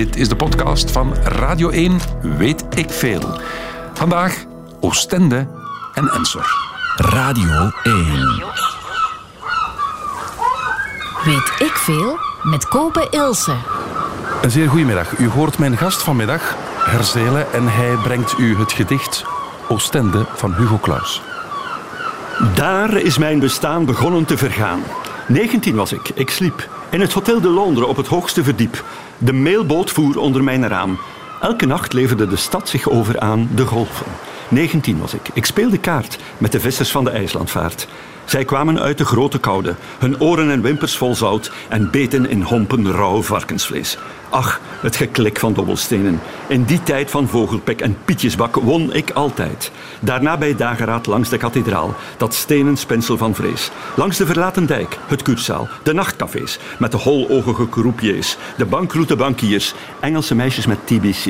Dit is de podcast van Radio 1 Weet ik Veel. Vandaag Oostende en Ensor. Radio 1. Weet ik veel met Kopen Ilse. Een zeer goedemiddag. U hoort mijn gast vanmiddag, Herzelen, en hij brengt u het gedicht Oostende van Hugo Claus. Daar is mijn bestaan begonnen te vergaan. 19 was ik, ik sliep. In het Hotel de Londres op het hoogste verdiep. De mailboot voer onder mijn raam. Elke nacht leverde de stad zich over aan de golven. 19 was ik. Ik speelde kaart met de vissers van de IJslandvaart. Zij kwamen uit de grote koude, hun oren en wimpers vol zout en beten in hompen rauw varkensvlees. Ach, het geklik van dobbelstenen. In die tijd van vogelpek en pietjesbak won ik altijd. Daarna bij dageraad langs de kathedraal, dat stenen spinsel van vrees. Langs de verlaten dijk, het kurszaal, de nachtcafés met de hologige croupiers, de bankroete bankiers, Engelse meisjes met TBC.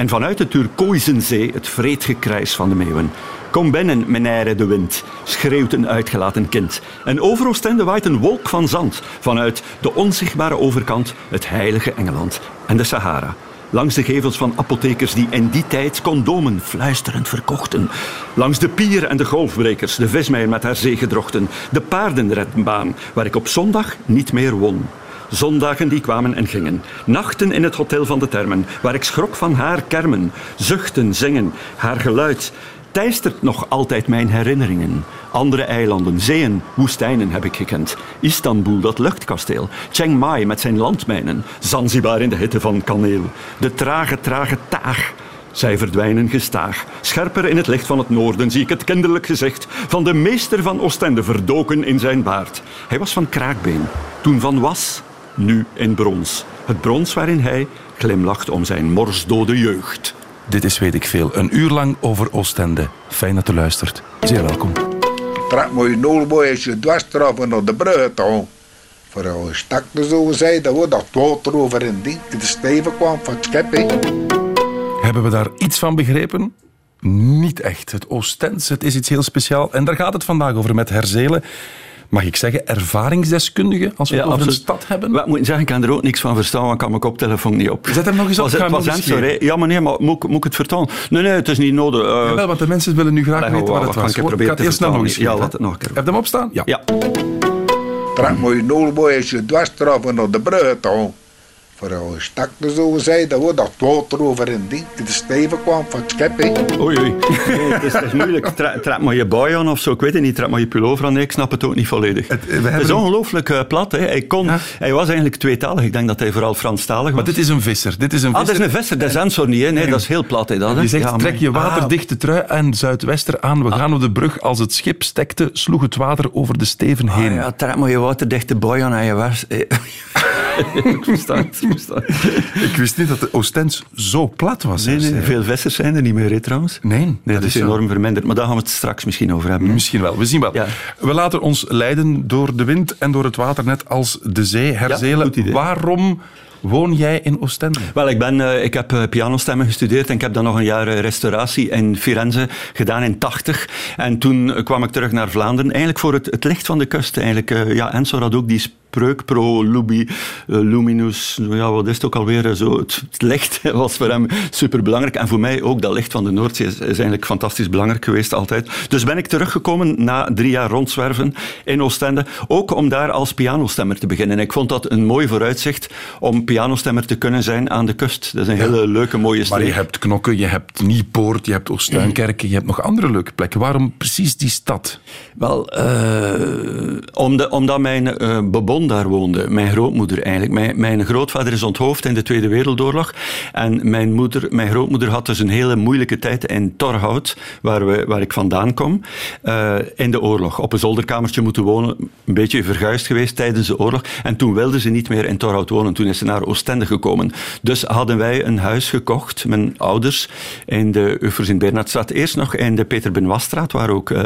En vanuit de turkooizenzee het vreedgekrijs van de meeuwen. Kom binnen, meneer de wind, schreeuwt een uitgelaten kind. En over Oostende waait een wolk van zand. Vanuit de onzichtbare overkant het heilige Engeland en de Sahara. Langs de gevels van apothekers die in die tijd condomen fluisterend verkochten. Langs de pier en de golfbrekers, de vismeier met haar zeegedrochten. De paardenrenbaan, waar ik op zondag niet meer won. Zondagen die kwamen en gingen. Nachten in het hotel van de termen, waar ik schrok van haar kermen. Zuchten, zingen, haar geluid teistert nog altijd mijn herinneringen. Andere eilanden, zeeën, woestijnen heb ik gekend. Istanbul, dat luchtkasteel. Chiang Mai met zijn landmijnen. Zanzibar in de hitte van kaneel. De trage, trage taag. Zij verdwijnen gestaag. Scherper in het licht van het noorden zie ik het kinderlijk gezicht van de meester van Oostende verdoken in zijn baard. Hij was van kraakbeen, toen van was, nu in brons. Het brons waarin hij glimlacht om zijn morsdode jeugd. Dit is Weet ik Veel, een uur lang over Oostende. Fijn dat u luistert. Zeer welkom. Trek moet je nulboy als je dwarsstraffen naar de brug toe. Voor een stak zo zei dat we dat water over in die de steven kwam van het. Hebben we daar iets van begrepen? Niet echt. Het Oostense, het is iets heel speciaals. En daar gaat het vandaag over met Herzelen. Mag ik zeggen, ervaringsdeskundige, als we Ja, het over absoluut. een stad hebben? Wat moet ik zeggen, ik kan er ook niks van verstaan, want ik kan mijn koptelefoon niet op. Zet hem nog eens op, Was het, was. Ja, maar nee, maar moet, ik- moet ik het vertalen? Nee, nee, het is niet nodig. Eh, Jawel, want de mensen willen nu graag Allee, weten wat het was. ik probeer ga het eerst snel nog eens. Ja, laat het nog een keer. Heb je hem opstaan? Ja. ja. Trek moet je nulboy als je dwarsstraffen naar de brug toe. Voor een stak de zo zei dat dat water over in die de steven kwam van het schip. hè. Oei, oei. Nee, het, is, moeilijk. Trek, trek maar je boy aan of zo, ik weet het niet. Trek maar je pullover aan. Nee, ik snap het ook niet volledig. Het- we Het, hebben is een- ongelooflijk eh, plat. Hè. Hij, kon, Ja. hij was eigenlijk tweetalig. Ik denk dat hij vooral Franstalig was. Maar dit is een visser. Dit is een Ah, dat visser. is een vesser, dat is Ensor niet. Hè. Nee, dat is heel plat. Hè, dat, hè. Je zegt, Ja, trek je maar- waterdichte trui en zuidwester aan. We gaan op de brug. Als het schip stekte, sloeg het water over de steven Ah, heen. ja, trek maar je waterdichte boy aan en je was... ik versta het, ik wist niet dat de Oostens zo plat was. Nee, veel vissers zijn er niet meer, hè, trouwens. Nee, Nee, dat is zo. enorm verminderd. Maar daar gaan we het straks misschien over hebben. hè. Misschien wel, we zien wel. Ja. We laten ons leiden door de wind en door het water, net als de zee. Herzelen, waarom woon jij in Oostende? Wel, ik, ben, eh, ik heb eh, pianostemmen gestudeerd en ik heb dan nog een jaar eh, restauratie in Firenze gedaan in 80. En toen kwam ik terug naar Vlaanderen, eigenlijk voor het, het licht van de kust. Eigenlijk, ja, Ensor had ook die spreuk pro lubi, eh, luminus, ja, wat is het ook alweer? eh, Zo, het, het licht was voor hem superbelangrijk. En voor mij ook dat licht van de Noordzee is, is eigenlijk fantastisch belangrijk geweest altijd. Dus ben ik teruggekomen na drie jaar rondzwerven in Oostende, ook om daar als pianostemmer te beginnen. En ik vond dat een mooi vooruitzicht om pianostemmer te kunnen zijn aan de kust. Dat is een hele leuke, mooie Maar streek. je hebt Knokken, je hebt Niepoort, je hebt Oostuinkerken, je hebt nog andere leuke plekken. Waarom precies die stad? Wel, eh, omdat, omdat mijn eh daar woonde, mijn grootmoeder eigenlijk. Mijn, mijn grootvader is onthoofd in de Tweede Wereldoorlog. En mijn, moeder, mijn grootmoeder had dus een hele moeilijke tijd in Torhout, waar, we, waar ik vandaan kom, eh, in de oorlog. Op een zolderkamertje moeten wonen, een beetje verguisd geweest tijdens de oorlog. En toen wilde ze niet meer in Torhout wonen. Toen is ze naar Oostende gekomen. Dus hadden wij een huis gekocht, mijn ouders, in de Uffers in Bernhardstraat. Eerst nog in de Peter Benoitstraat, waar ook eh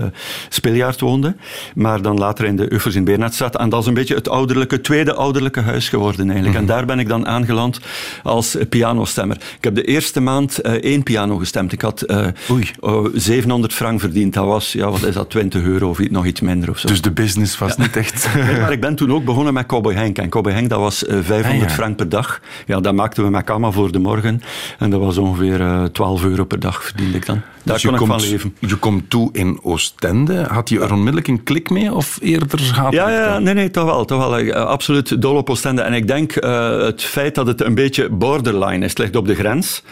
Spiljaard woonde. Maar dan later in de Uffers in Bernhardstraat. En dat is een beetje het oude ouderlijke, tweede ouderlijke huis geworden eigenlijk. En daar ben ik dan aangeland als pianostemmer. Ik heb de eerste maand eh, één piano gestemd. Ik had eh, Oei. oh, 700 frank verdiend. Dat was, ja, wat is dat, 20 euro of iets- nog iets minder of zo. Dus de business was niet echt... Nee, maar ik ben toen ook begonnen met Cowboy Henk. En Cowboy Henk, dat was eh, 500 Ah, ja. frank per dag. Ja, dat maakten we met Kama voor de morgen. En dat was ongeveer eh 12 euro per dag verdiende ik dan. Daar Dus je kon ik komt, van leven. Je komt toe in Oostende. Had je er onmiddellijk een klik mee? Of eerder gaat Ja, ja, nee, nee, toch wel. Toch wel eh, absoluut dol op Oostende. En ik denk eh, het feit dat het een beetje borderline is, het ligt op de grens.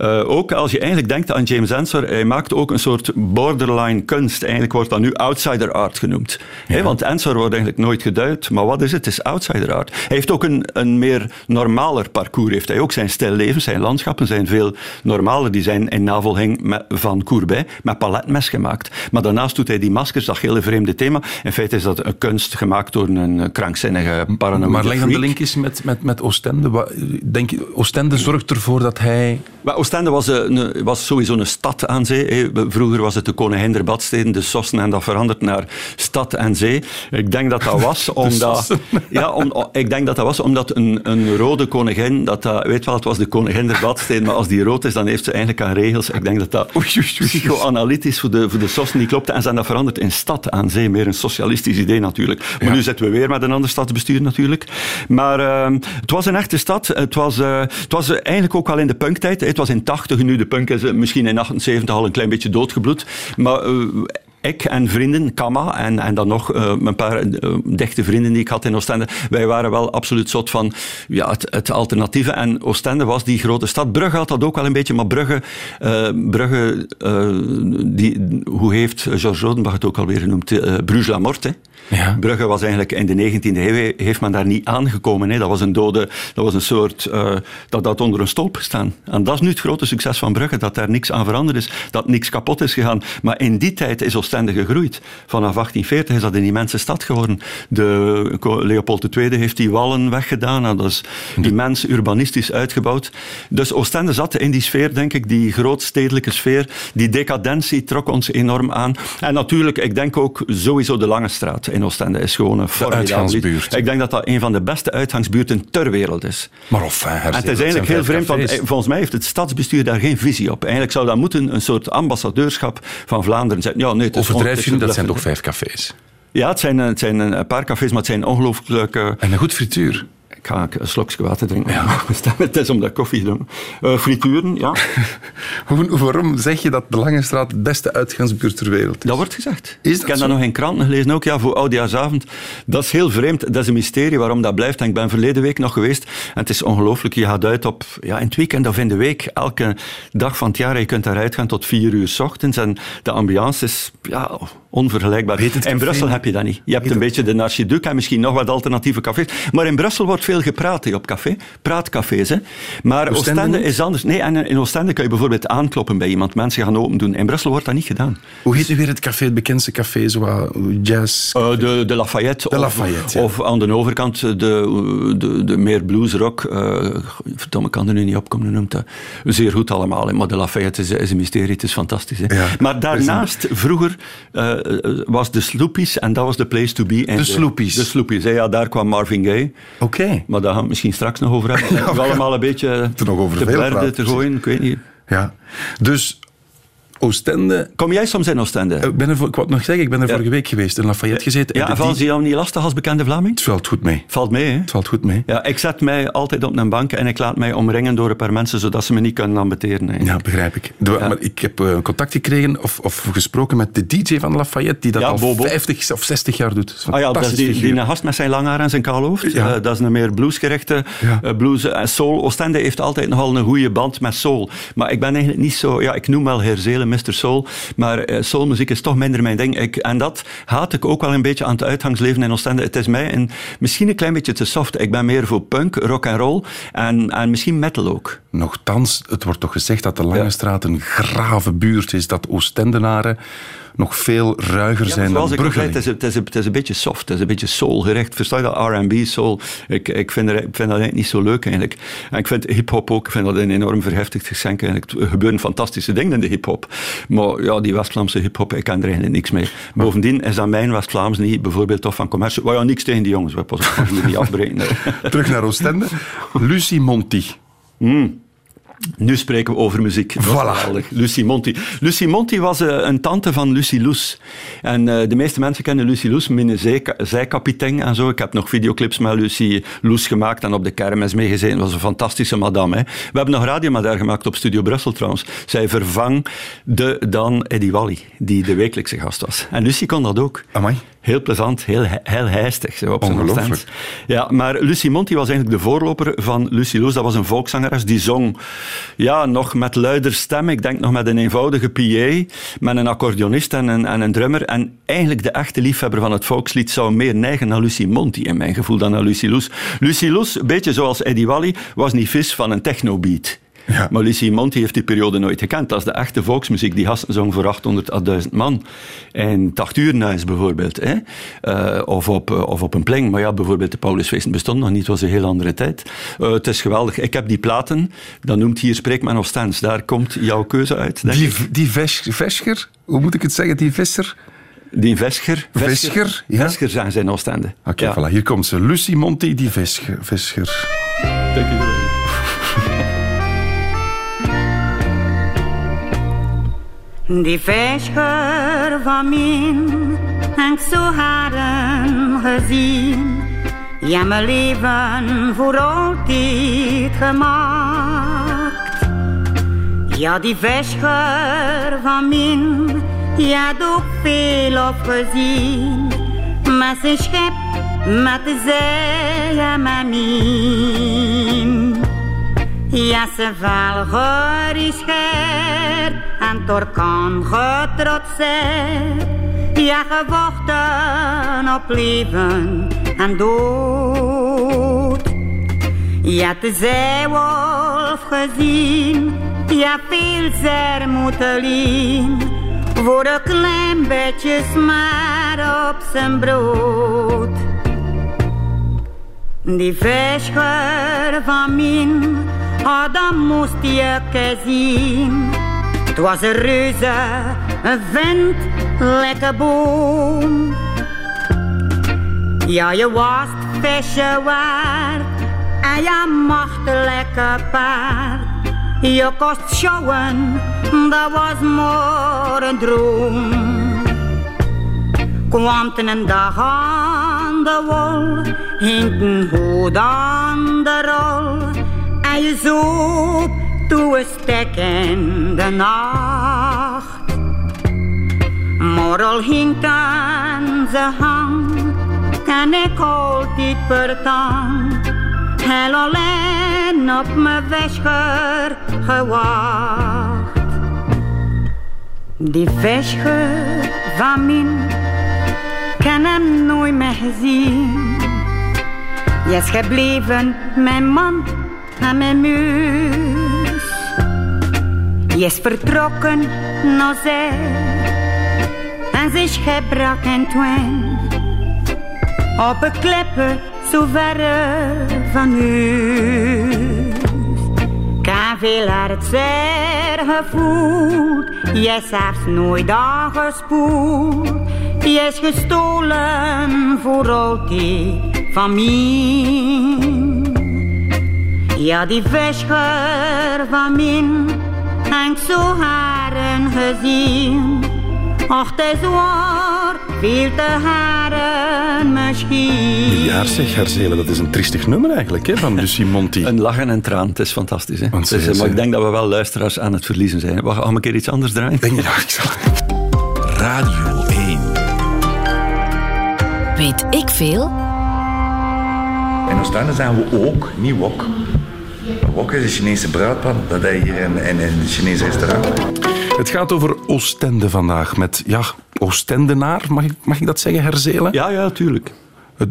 Eh, ook als je eigenlijk denkt aan James Ensor, hij maakt ook een soort borderline kunst. Eigenlijk wordt dat nu outsider art genoemd. Want Ensor wordt eigenlijk nooit geduid. Maar wat is het? Het is outsider art. Hij heeft ook een, een meer normaler parcours. Heeft hij ook zijn stilleven, zijn landschappen zijn veel normaler. Die zijn in navolging met, van Courbet met paletmes gemaakt. Maar daarnaast doet hij die maskers, dat hele vreemde thema. In feite is dat een kunst gemaakt door een krankzinnige paranoïde Maar leg dan de link eens met, met, met Oostende. Denk je, Oostende zorgt ervoor dat hij... Maar Oostende was, een, was sowieso een stad aan zee. Vroeger was het de Koningin der Badsteden, de Sossen, en dat veranderd naar stad en zee. Ik denk dat dat was omdat... Ja, om, ik denk dat dat was omdat een, een rode koningin, dat, dat, weet wel, het was de Koningin der Badsteden, maar als die rood is, dan heeft ze eigenlijk aan regels. Ik denk dat dat psychoanalytisch voor de, voor de Sossen niet klopte. En ze zijn dat veranderd in stad aan zee. Meer een socialistisch idee natuurlijk. Maar Ja. nu zitten we weer met een ander stadsbestuur natuurlijk. Maar ehm, het was een echte stad. Het was, eh, het was eh, eigenlijk ook wel in de punktijd. Het was in 80, nu de punk is eh, misschien in 78 al een klein beetje doodgebloed. Maar eh, ik en vrienden, Kama en, en dan nog eh, een paar eh, dichte vrienden die ik had in Oostende, wij waren wel absoluut zot van ja, het, het alternatieve. En Oostende was die grote stad. Brugge had dat ook wel een beetje, maar Brugge, eh, Brugge eh, die, hoe heeft Georges Rodenbach het ook alweer genoemd? Eh Bruges la Morte. Ja. Brugge was eigenlijk in de 19e eeuw, heeft men daar niet aangekomen. Hè. Dat was een dode, dat was een soort, eh, dat had onder een stolp gestaan. En dat is nu het grote succes van Brugge, dat daar niks aan veranderd is, dat niks kapot is gegaan. Maar in die tijd is Oostende gegroeid. Vanaf 1840 is dat een immense stad geworden. De, Leopold II heeft die wallen weggedaan, en dat is immens urbanistisch uitgebouwd. Dus Oostende zat in die sfeer, denk ik, die grootstedelijke sfeer. Die decadentie trok ons enorm aan. En natuurlijk, ik denk ook sowieso de Lange Straat in Oostende is gewoon een formidabel. Ik denk dat dat een van de beste uitgangsbuurten ter wereld is. Maar of, hè, En het is eigenlijk heel vreemd, want volgens mij heeft het stadsbestuur daar geen visie op. Eigenlijk zou dat moeten een soort ambassadeurschap van Vlaanderen zijn. Ja, nee, het Overdrijf je dat zijn toch vijf cafés. Ja, het zijn, eh, het zijn een paar cafés, maar het zijn ongelooflijk... En een goed frituur. Ik ga een slokje water drinken. het is omdat ik koffie drink. Eh, frituren, ja. Waarom zeg je dat de Lange Straat de beste uitgangsbuurt ter wereld is? Dat wordt gezegd. Is dat ik heb dat nog in kranten gelezen ook, ja, voor Oudjaarsavond. Dat is heel vreemd. Dat is een mysterie waarom dat blijft. En ik ben verleden week nog geweest. En het is ongelooflijk. Je gaat uit op ja, in het weekend of in de week. Elke dag van het jaar. Je kunt daaruit gaan tot vier uur 's ochtends. En de ambiance is ja, onvergelijkbaar. In? Brussel heb je dat niet. Je hebt Heet een beetje de Archiduc en misschien nog wat alternatieve cafés. Maar in Brussel wordt veel gepraat hè, op café. Praatcafés. Hè. Maar Oostende Oostende is anders. Nee, en in Oostende kan je bijvoorbeeld aankloppen bij iemand. Mensen gaan open doen. In Brussel wordt dat niet gedaan. Hoe heet nu weer het café, het bekendste café, zo wat jazz... Eh, de, de Lafayette. De of, ja. Of aan de overkant de, de, de meer bluesrock. eh verdomme, ik kan er nu niet op komen, noemt dat. Zeer goed allemaal, maar de Lafayette is, is een mysterie, het is fantastisch. Hè. Ja. Maar daarnaast, vroeger, eh, eh, was de Sloopies en dat was de place to be. En De Sloopies. De Sloopies, hè, ja, daar kwam Marvin Gaye. Oké. Maar daar gaan we het misschien straks nog over hebben. We allemaal een beetje er nog over te te gooien, ik weet niet. Ja. Dus Oostende... Kom jij soms in Oostende? Ik, ben er, ik wou nog zeggen, ik ben er Ja. vorige week geweest in Lafayette gezeten. en ja, de vallen ze jou niet lastig als bekende Vlaming? Het valt goed mee. Valt mee, hè? Het valt goed mee. Ja, ik zet mij altijd op een bank en ik laat mij omringen door een paar mensen, zodat ze me niet kunnen ambeteren. hè. Ja, begrijp ik. De- Maar ik heb eh, contact gekregen of, of gesproken met de DJ van Lafayette, die dat Ja, al Bobo. 50 of 60 jaar doet. Ah ja, dat is die, die gast met zijn lang haar en zijn kaal hoofd. Ja. Eh, dat is een meer eh, blues en soul. Oostende heeft altijd nogal een goede band met soul. Maar ik ben eigenlijk niet zo... Ja, ik noem wel Herzelen, Mr. Soul. Maar eh, soulmuziek is toch minder mijn ding. Ik, en dat haat ik ook wel een beetje aan het uitgangsleven in Oostende. Het is mij een, misschien een klein beetje te soft. Ik ben meer voor punk, rock en roll en, en misschien metal ook. Nochtans, het wordt toch gezegd dat de Lange. Straat een grave buurt is, dat Oostendenaren nog veel ruiger Ja, zijn zoals dan ik zei, Bruggeling. het is, het, is, het is een beetje soft, het is een beetje soulgericht. Versta je dat? R&B, soul. Ik, ik, vind er, ik vind dat eigenlijk niet zo leuk eigenlijk. En ik vind hip-hop ook, ik vind dat een enorm verheftigd geschenk. Er gebeuren fantastische dingen in de hip-hop. Maar ja, die West-Vlaamse hip-hop, ik kan er eigenlijk niks mee. Bovendien is dat mijn West-Vlaams niet bijvoorbeeld toch van commercie. Maar ja, niks tegen die jongens, we op, niet afbreken. Terug naar Oostende. Lucie Monti. Nu spreken we over muziek. Voilà. Lucie Monti. Lucie Monti was eh, een tante van Lucie Loes. En eh, de meeste mensen kennen Lucie Loes, zij- zijkapitein en zo. Ik heb nog videoclips met Lucie Loes gemaakt en op de kermis meegezeten. Dat was een fantastische madame. Hè. We hebben nog radio met haar gemaakt op Studio Brussel trouwens. Zij vervang de dan Eddie Wally, die de wekelijkse gast was. En Lucie kon dat ook. Amai. Heel plezant, heel, he- heel heistig. Zo, op zijn Ongelooflijk. Ja, maar Lucie Monti was eigenlijk de voorloper van Lucie Loes. Dat was een volkszangeres die zong ja, nog met luider stem. Ik denk nog met een eenvoudige PA, met een accordeonist en een, en een drummer. En eigenlijk de echte liefhebber van het volkslied zou meer neigen naar Lucie Monti, in mijn gevoel, dan naar Lucie Loes. Lucie Loes, een beetje zoals Eddie Wally, was niet vis van een technobeat. Ja. Maar Lucie Monti heeft die periode nooit gekend. Dat is de echte volksmuziek. Die gasten zong voor 800 à 1000 man. En 8 uur nuis bijvoorbeeld. Hè? Eh, of, op, eh, of op een pling. Maar ja, bijvoorbeeld de Paulusfeesten bestond nog niet. Het was een heel andere tijd. Eh, het is geweldig. Ik heb die platen. Dat noemt hier Spreek men of Stens. Daar komt jouw keuze uit, denk Die, ik. die ves, Vescher, hoe moet ik het zeggen? Die Visser? Die Vescher. Vescher, ja. Vescher zijn zijn Oostende. Oké, ja. voilà, hier komt ze. Lucie Monti, die Vescher. Vescher. Dank je wel. Die vescher van min heb ik zo haren gezien. Ja, mijn leven voor altijd gemaakt. Ja, die vescher van min, ja, had ook veel opgezien. Met zijn schep, met zee en met min. Ja, ze velger is scherp en door kan getrotseerd. Ja, gevochten op leven en dood. Ja, de zeewolf gezien, ja, veel zeer moeten lien. Voor een klein beetje maar op zijn brood. Die vescher van min, dan moest je zien. Het was een reuze, een vent, lekker boom. Ja, je was het visje waard en je mocht een lekker paard. Je kost sjouwen, dat was maar een droom. Kwam een dag aan de wol, hing hoed aan de rol. En je zoop toe stek in de nacht. Maar al hing aan zijn hang, kan ik altijd per tang. Heel alleen op mijn vescher gewacht. Die vescher van min, kan hem nooit meer gezien. Je is gebleven, mijn man en mijn muus. Je is vertrokken naar zee en is gebrak in twin. Op een klippe zo verre van huis. Kan veel het zeer gevoeld, je is zelfs nooit aangespoeld. Je is gestolen voor altijd van mij. Ja, die vescher van min, ik zo haren gezien. Och, het is waar, veel te haren misschien. Ja, zeg, Herzelen, dat is een triestig nummer eigenlijk, hè, van Lucie Monti. Een lach en een traan, het is fantastisch. Hè? Want eh, maar ze- ik denk dat we wel luisteraars aan het verliezen zijn. Wacht, gaan we een keer iets anders draaien? Denk je, ja, ik zal... Radio 1. Weet ik veel? In Oostende zijn we ook, niet wok. Wok is een Chinese bruidpan, dat je hier in, in, in een Chinese restaurant. Het gaat over Oostende vandaag met, ja, Oostendenaar, mag ik, mag ik dat zeggen, Herzelen? Ja, ja, tuurlijk.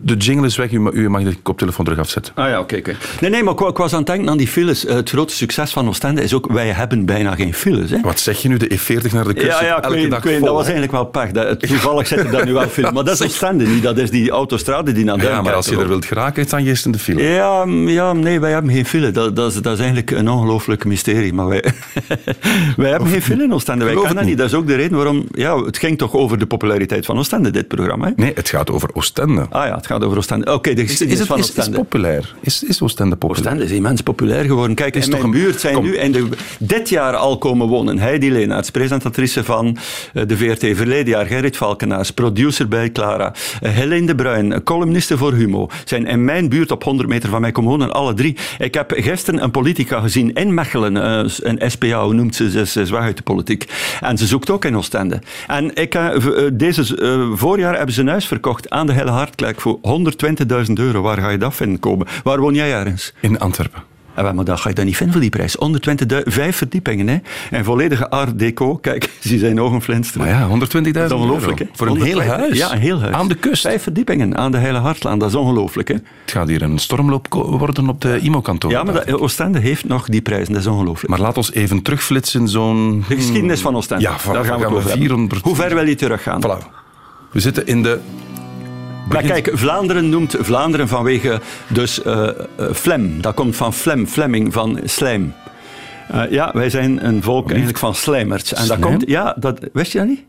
De jingle is weg, u ma- u mag de koptelefoon terug afzetten. Ah ja, oké. oké. Nee, nee, maar ik, ik was aan het denken aan die files. Eh, Het grote succes van Oostende is ook, wij hebben bijna geen files. Hè? Wat zeg je nu, de E40 naar de kust? Ja, ja, ik elke weet, dag weet, vol, dat was eigenlijk wel pech. Dat, toevallig zit er daar nu wel film. Maar dat is Oostende niet, dat is die autostrade die naar Ja, Duinkerke maar als je er wilt geraken, dan je eerst in de file. Ja, ja, nee, wij hebben geen file. Dat, dat, is, dat is eigenlijk een ongelooflijk mysterie. Maar wij, wij hebben geen file in Oostende. Wij kennen dat niet. Dat is ook de reden waarom... Ja, het ging toch over de populariteit van Oostende, dit programma. Hè? Nee, het gaat over Oostende. Ah ja, het gaat over Oostende. Oké, de Is, geschiedenis is, het, van is, is Oostende. populair? Is, is Oostende populair? Oostende is immens populair geworden. Kijk, is in toch mijn een- buurt zijn kom. nu in de, dit jaar al komen wonen Heidi Leenaerts, presentatrice van eh, de VRT verleden jaar, Gerrit Valkenaars, producer bij Clara, eh, Helene de Bruin, columniste voor Humo, zijn in mijn buurt op 100 meter van mij komen wonen, alle drie. Ik heb gisteren een politica gezien in Mechelen, eh, een SPA, hoe noemt ze, ze is, weg uit de politiek. En ze zoekt ook in Oostende. En ik, deze voorjaar hebben ze een huis verkocht aan de Helle Hartklek voor 120.000 euro. Waar ga je dat vinden komen? Waar woon jij ergens? In Antwerpen. Ja, wel, maar dat ga je dan niet vinden voor die prijs. 120.000, vijf verdiepingen, hè. En volledige art deco. Kijk, zie zijn ogen flinsteren. Maar ja, 120.000 Dat is ongelooflijk, hè. Voor een heel 120 huis. Ja, een heel huis. Aan de kust. Vijf verdiepingen aan de Heile Hartlaan. Dat is ongelooflijk, hè. Het gaat hier een stormloop worden op de IMO-kantoor. Ja, maar dat, Oostende heeft nog die prijzen. Dat is ongelooflijk. Maar laat ons even terugflitsen, zo'n... De geschiedenis van Oostende. Ja, van- daar gaan we gaan het we over hebben. 400 Hoe ver wil je teruggaan? Voilà. We zitten in de... Maar kijk, Vlaanderen noemt Vlaanderen vanwege dus eh eh, Flem. Dat komt van Flem, Flemming, van slijm. Eh, ja, wij zijn een volk eigenlijk van slijmers. En dat komt, ja, dat, wist je dat niet?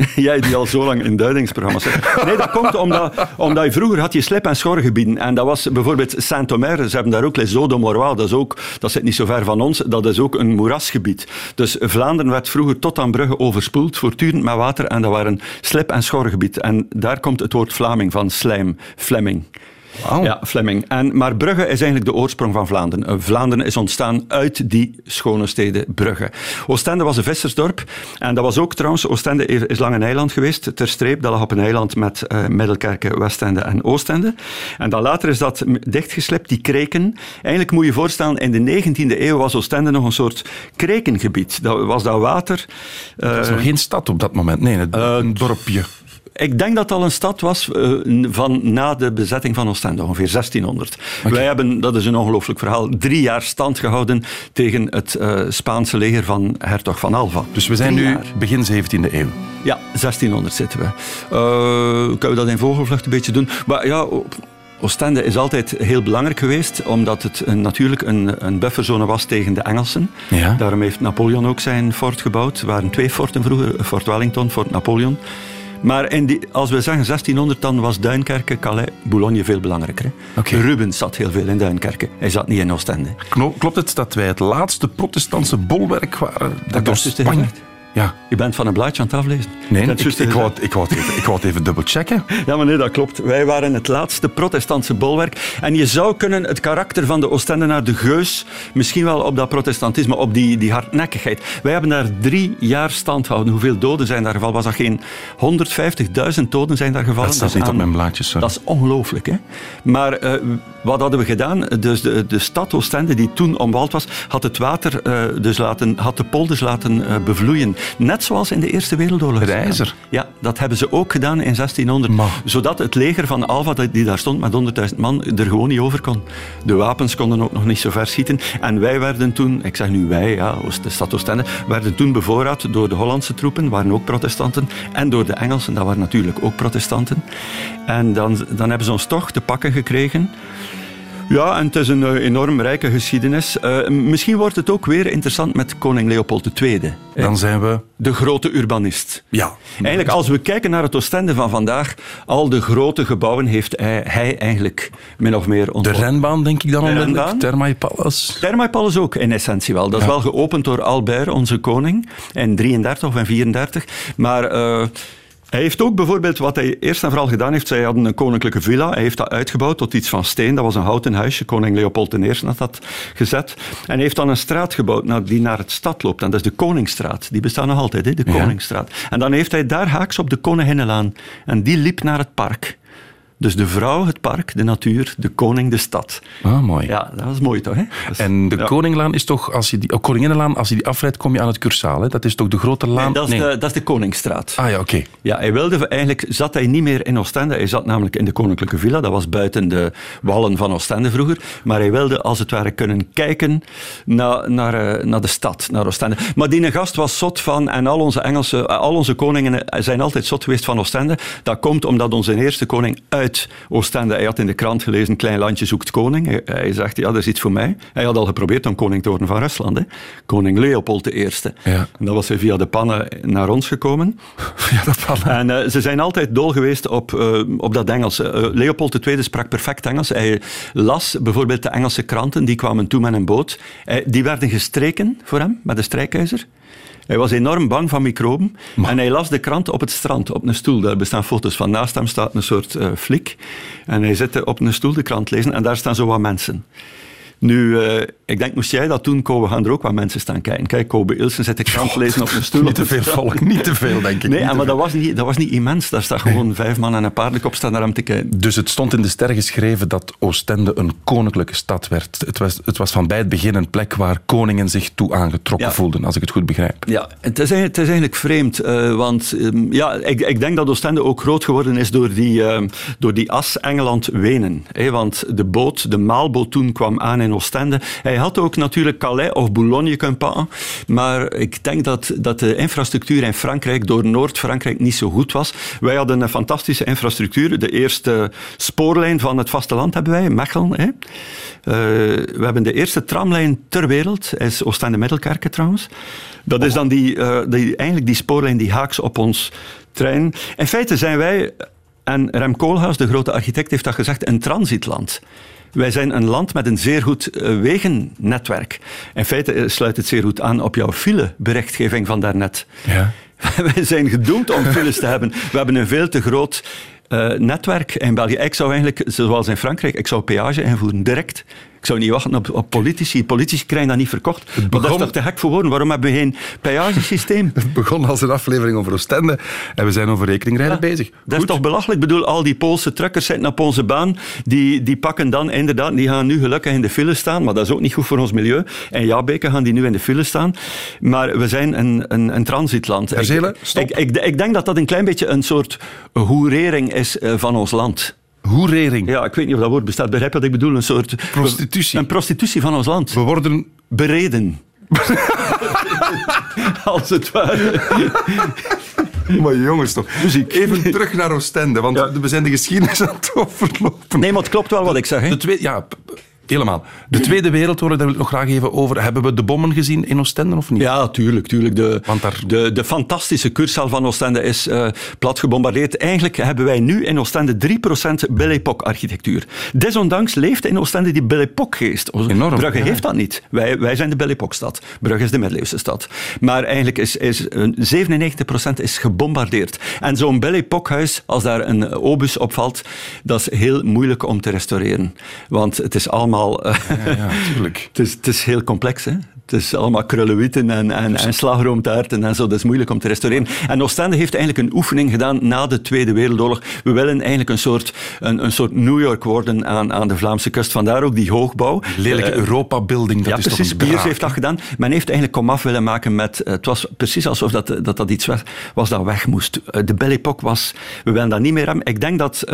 Jij die al zo lang in duidingsprogramma's zit. Nee, dat komt omdat, omdat je vroeger had je slip- en schorgebieden. En dat was bijvoorbeeld Saint-Omer. Ze hebben daar ook Les Eaux de. Dat, is ook, dat zit niet zo ver van ons. Dat is ook een moerasgebied. Dus Vlaanderen werd vroeger tot aan Brugge overspoeld, voortdurend met water. En dat waren slip- en schorgebied. En daar komt het woord Vlaming van, slijm, Flemming. Wauw. Ja, Flemming. En, maar Brugge is eigenlijk de oorsprong van Vlaanderen. Eh, Vlaanderen is ontstaan uit die schone steden Brugge. Oostende was een vissersdorp. En dat was ook trouwens, Oostende is lang een eiland geweest. Ter streep, dat lag op een eiland met eh Middelkerke, Westende en Oostende. En dan later is dat dichtgeslept, die kreken. Eigenlijk moet je je voorstellen, in de 19e eeuw was Oostende nog een soort krekengebied. Dat was dat water. Er was eh, nog geen stad op dat moment. Nee, een, een dorpje. Ik denk dat het al een stad was eh, van na de bezetting van Oostende, ongeveer 1600. Wij hebben, dat is een ongelooflijk verhaal, drie jaar stand gehouden tegen het eh, Spaanse leger van hertog van Alva. Dus we zijn Drie nu jaar. begin 17e eeuw. Ja, 1600 zitten we. Eh kunnen we dat in vogelvlucht een beetje doen? Maar ja, Oostende is altijd heel belangrijk geweest, omdat het een, natuurlijk een, een bufferzone was tegen de Engelsen. Ja. Daarom heeft Napoleon ook zijn fort gebouwd. Er waren twee forten vroeger, Fort Wellington, Fort Napoleon. Maar in die, als we zeggen 1600, dan was Duinkerke, Calais, Boulogne veel belangrijker. Rubens zat heel veel in Duinkerke. Hij zat niet in Oostende. Klopt het dat wij het laatste protestantse bolwerk waren? Dat door was Spanje- gezegd. Ja. Je bent van een blaadje aan het aflezen. Nee, ik, ik, wou, het- ik, wou het even, ik wou het even dubbelchecken. Ja, maar nee, dat klopt. Wij waren het laatste protestantse bolwerk. En je zou kunnen het karakter van de Oostendenaar, de geus, misschien wel op dat protestantisme, op die, die hardnekkigheid. Wij hebben daar drie jaar stand gehouden. Hoeveel doden zijn daar gevallen? Was dat geen 150.000 doden zijn daar gevallen? Dat staat niet op mijn blaadjes. sorry. Dat is ongelooflijk, hè? Maar eh, wat hadden we gedaan? Dus de, de stad Oostende, die toen omwald was, had het water eh, dus laten, had de polders laten eh, bevloeien. Net zoals in de Eerste Wereldoorlog. Het ijzer. Ja, dat hebben ze ook gedaan in 1600. Maar. Zodat het leger van Alva, die daar stond met 100.000 man, er gewoon niet over kon. De wapens konden ook nog niet zo ver schieten. En wij werden toen, ik zeg nu wij, ja, de stad Oostende, werden toen bevoorraad door de Hollandse troepen, waren ook protestanten, en door de Engelsen, dat waren natuurlijk ook protestanten. En dan, dan hebben ze ons toch te pakken gekregen. Ja, en het is een eh, enorm rijke geschiedenis. Eh, misschien wordt het ook weer interessant met koning Leopold II. Dan zijn we... De grote urbanist. Ja. Eigenlijk, als we kijken naar het Oostende van vandaag, al de grote gebouwen heeft hij, hij eigenlijk min of meer De ontworpen. renbaan, denk ik dan De onmiddellijk. Thermae Palace. Thermaepal is ook in essentie wel. Dat is wel geopend door Albert, onze koning, in 33 of in 34. Maar eh, hij heeft ook bijvoorbeeld, wat hij eerst en vooral gedaan heeft, zij hadden een koninklijke villa. Hij heeft dat uitgebouwd tot iets van steen. Dat was een houten huisje. Koning Leopold I had dat gezet. En hij heeft dan een straat gebouwd naar- die naar het stad loopt. En dat is de Koningsstraat. Die bestaat nog altijd, hè, de Ja. Koningsstraat. En dan heeft hij daar haaks op de Koninginnenlaan. En die liep naar het park. Dus de vrouw, het park, de natuur, de koning, de stad. Ah, mooi. Ja, dat is mooi toch? Hè? Dat is- En de ja. Koninglaan is toch, als je die, oh, Koninginnenlaan, als je die afrijdt, kom je aan het Cursaal. Hè? Dat is toch de grote laan? Nee, dat, is de, dat is de Koningsstraat. Ah ja, oké. Ja, hij wilde eigenlijk, zat hij niet meer in Oostende. Hij zat namelijk in de Koninklijke Villa. Dat was buiten de wallen van Oostende vroeger. Maar hij wilde als het ware kunnen kijken naar, naar, eh, naar de stad, naar Oostende. Maar die gast was zot van, en al onze Engelse, eh, al onze koningen zijn altijd zot geweest van Oostende. Dat komt omdat onze eerste koning uit Oostende, hij had in de krant gelezen, klein landje zoekt koning. Hij, zegt, ja, dat is iets voor mij. Hij had al geprobeerd om koning te worden van Rusland. Hè. Koning Leopold I. Ja. En dan was hij via de pannen naar ons gekomen. Ja, dat kan. En eh, ze zijn altijd dol geweest op, eh, op dat Engels. Eh, Leopold II sprak perfect Engels. Hij las bijvoorbeeld de Engelse kranten, die kwamen toe met een boot. Die werden gestreken voor hem, met een strijkijzer. Hij was enorm bang van microben. En hij las de krant op het strand, op een stoel. Daar bestaan foto's van. Naast hem staat een soort eh, flik. En hij zit op een stoel de krant lezen. En daar staan zo wat mensen. Nu, eh, ik denk, moest jij dat doen, Kobe, gaan er ook wat mensen staan kijken. Kijk, Kobe Ilsen zit de krant lezen op een stoel. Niet te veel volk, niet te veel, denk ik. Nee, te maar dat was, niet, dat was niet immens. Daar staat gewoon vijf man en een paardenkop staan naar hem te kijken. Dus het stond in de sterren geschreven dat Oostende een koninklijke stad werd. Het was, het was van bij het begin een plek waar koningen zich toe aangetrokken Ja. voelden, als ik het goed begrijp. Ja, het is, eigenlijk- het is eigenlijk vreemd, eh, want ehm, ja, ik, ik denk dat Oostende ook groot geworden is door die, ehm, door die as Engeland-Wenen. hè, want de boot, de maalboot toen kwam aan in Oostende. Hij had ook natuurlijk Calais of Boulogne kunnen pakken, maar ik denk dat, dat de infrastructuur in Frankrijk door Noord-Frankrijk niet zo goed was. Wij hadden een fantastische infrastructuur. De eerste spoorlijn van het vasteland hebben wij, Mechelen. Hè. Eh, we hebben de eerste tramlijn ter wereld, is Oostende-Middelkerken trouwens. Dat is dan die, eh, die, eigenlijk die spoorlijn die haaks op ons trein. In feite zijn wij, en Rem Koolhaas, de grote architect, heeft dat gezegd, een transitland. Wij zijn een land met een zeer goed eh, wegennetwerk. In feite eh, sluit het zeer goed aan op jouw fileberichtgeving van daarnet. Ja. Wij zijn gedoemd om files te hebben. We hebben een veel te groot eh, netwerk in België. Ik zou eigenlijk, zoals in Frankrijk, ik zou peage invoeren, direct. Ik zou niet wachten op, op politici. Politici krijgen dat niet verkocht. Maar dat is begon- toch te gek voor woorden? Waarom hebben we geen peagesysteem? Het begon als een aflevering over Oostende en we zijn over rekeningrijden bezig. Dat is toch belachelijk? Ik bedoel, al die Poolse truckers zitten op onze baan. Die, die pakken dan inderdaad, die gaan nu gelukkig in de file staan. Maar dat is ook niet goed voor ons milieu. En ja, Beke gaan die nu in de file staan. Maar we zijn een, een, een transitland. Herzelen, Ik-. Ik, ik, ik denk dat dat een klein beetje een soort hoerering is eh, van ons land. Hoerering. Ja, ik weet niet of dat woord bestaat. Begrijp wat ik bedoel? Een soort... Prostitutie. Een prostitutie van ons land. We worden Bereden. Als het ware. Maar jongens toch. Even terug naar Oostende, want we zijn de geschiedenis aan het overlopen. Nee, maar het klopt wel wat ik zeg. Hè? De tweede, ja, helemaal. De Tweede Wereldoorlog, daar wil ik nog graag even over. Hebben we de bommen gezien in Oostende of niet? Ja, tuurlijk. tuurlijk. De, Want daar- de, de fantastische kurszaal van Oostende is eh, plat gebombardeerd. Eigenlijk hebben wij nu in Oostende 3% Belle Époque architectuur. Desondanks leeft in Oostende die Belle Époque geest. Enorm, Brugge ja. heeft dat niet. Wij, wij zijn de Belle Époque stad. Brugge is de middeleeuwse stad. Maar eigenlijk is, is eh, 97% is gebombardeerd. En zo'n Belle Époque huis, als daar een obus opvalt, dat is heel moeilijk om te restaureren. Want het is allemaal... eh, Ja, ja, tuurlijk. het is, het is heel complex, hè? Het is allemaal krullenwieten en, en, en slagroomtaarten en zo. Dat is moeilijk om te restaureren. En Oostende heeft eigenlijk een oefening gedaan na de Tweede Wereldoorlog. We willen eigenlijk een soort, een, een soort New York worden aan, aan de Vlaamse kust. Vandaar ook die hoogbouw. Lelijke Eh, Europa-building, dat ja, is precies. toch een heeft dat gedaan. Men heeft eigenlijk komaf willen maken met... eh, Het was precies alsof dat, dat, dat iets was, was dat weg moest. Eh, De Belle Époque was... We willen dat niet meer hebben. Ik denk dat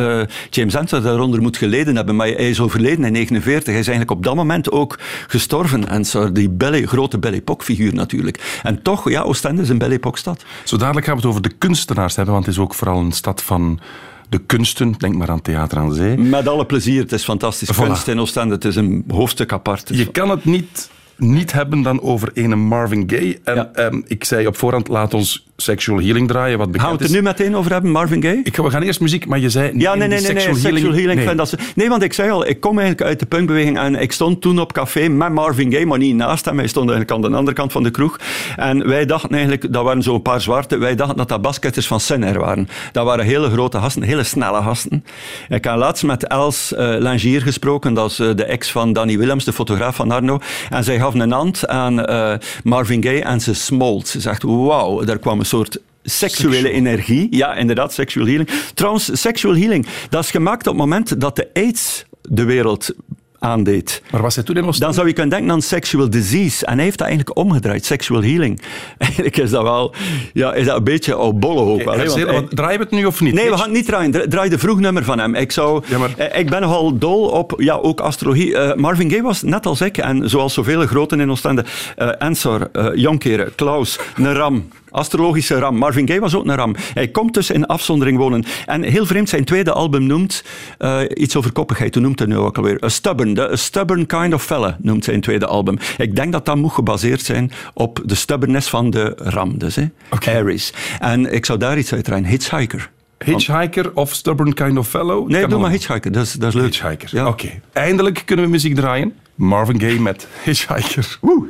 James Ensor daaronder moet geleden hebben, maar hij is overleden in 49. Hij is eigenlijk op dat moment ook gestorven, Ensor. Die Belle, grote Belle Époque-figuur natuurlijk. En toch, ja, Oostende is een Belle Époque-stad. Zo dadelijk gaan we het over de kunstenaars hebben, want het is ook vooral een stad van de kunsten. Denk maar aan Theater aan Zee. Met alle plezier. Het is fantastisch. Voilà. Kunst in Oostende. Het is een hoofdstuk apart. Je kan het niet, niet hebben dan over ene Marvin Gaye. En Ja. ehm, ik zei op voorhand, laat ons Sexual Healing draaien, wat bekend Gaan we het er nu meteen over hebben, Marvin Gaye? Ik, we gaan eerst muziek, maar je zei... Ja, nee, nee, nee, nee. Sexual Sexual healing. nee. want ik zei al, ik kom eigenlijk uit de punkbeweging en ik stond toen op café met Marvin Gaye, maar niet naast hem. Hij stond eigenlijk aan de andere kant van de kroeg. En wij dachten eigenlijk, dat waren zo'n paar zwarte, wij dachten dat dat basketters van Senair waren. Dat waren hele grote gasten, hele snelle gasten. Ik heb laatst met Els eh, Langier gesproken, dat is eh, de ex van Danny Willems, de fotograaf van Arno. En zij gaf een hand aan eh, Marvin Gaye en ze smolt. Ze zegt, wauw, daar kwam een soort seksuele energie. Ja, inderdaad, sexual healing. Trouwens, sexual healing, dat is gemaakt op het moment dat de AIDS de wereld aandeed. Maar was hij toen in Dan zou je kunnen denken aan sexual disease. En hij heeft dat eigenlijk omgedraaid, sexual healing. Eigenlijk is dat wel ja, is dat een beetje op bolle hoop. wel, hè, want Herzelen, hij- wat- draaien we het nu of niet? Nee, we gaan het niet draaien. Dra- Draai de vroegnummer van hem. Ik, zou, Ja, maar- eh, ik ben nogal dol op ja, ook astrologie. Eh, Marvin Gaye was net als ik, en zoals zoveel groten in Oostende, eh Ensor, eh Jonkeren, Klaus, een ram. Astrologische ram. Marvin Gaye was ook een ram. Hij komt dus in afzondering wonen. En heel vreemd, zijn tweede album noemt eh, iets over koppigheid. Hoe noemt hij nu ook alweer? A stubborn, the, a stubborn kind of fella noemt zijn tweede album. Ik denk dat dat moet gebaseerd zijn op de stubbornness van de ram. Dus, hè. Aries. En ik zou daar iets uit. Hitchhiker. Hitchhiker of Stubborn Kind of Fellow? Nee, doe maar. Hitchhiker. Dat is, dat is leuk. Hitchhiker. Ja. Oké. Eindelijk kunnen we muziek draaien. Marvin Gaye met Hitchhiker. Woe.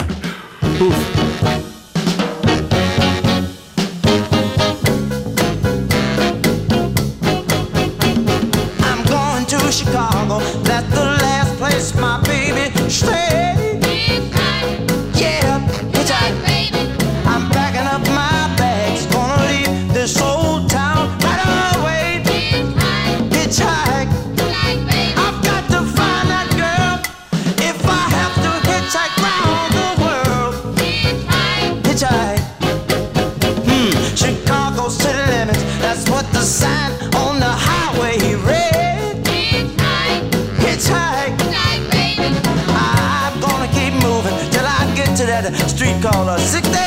music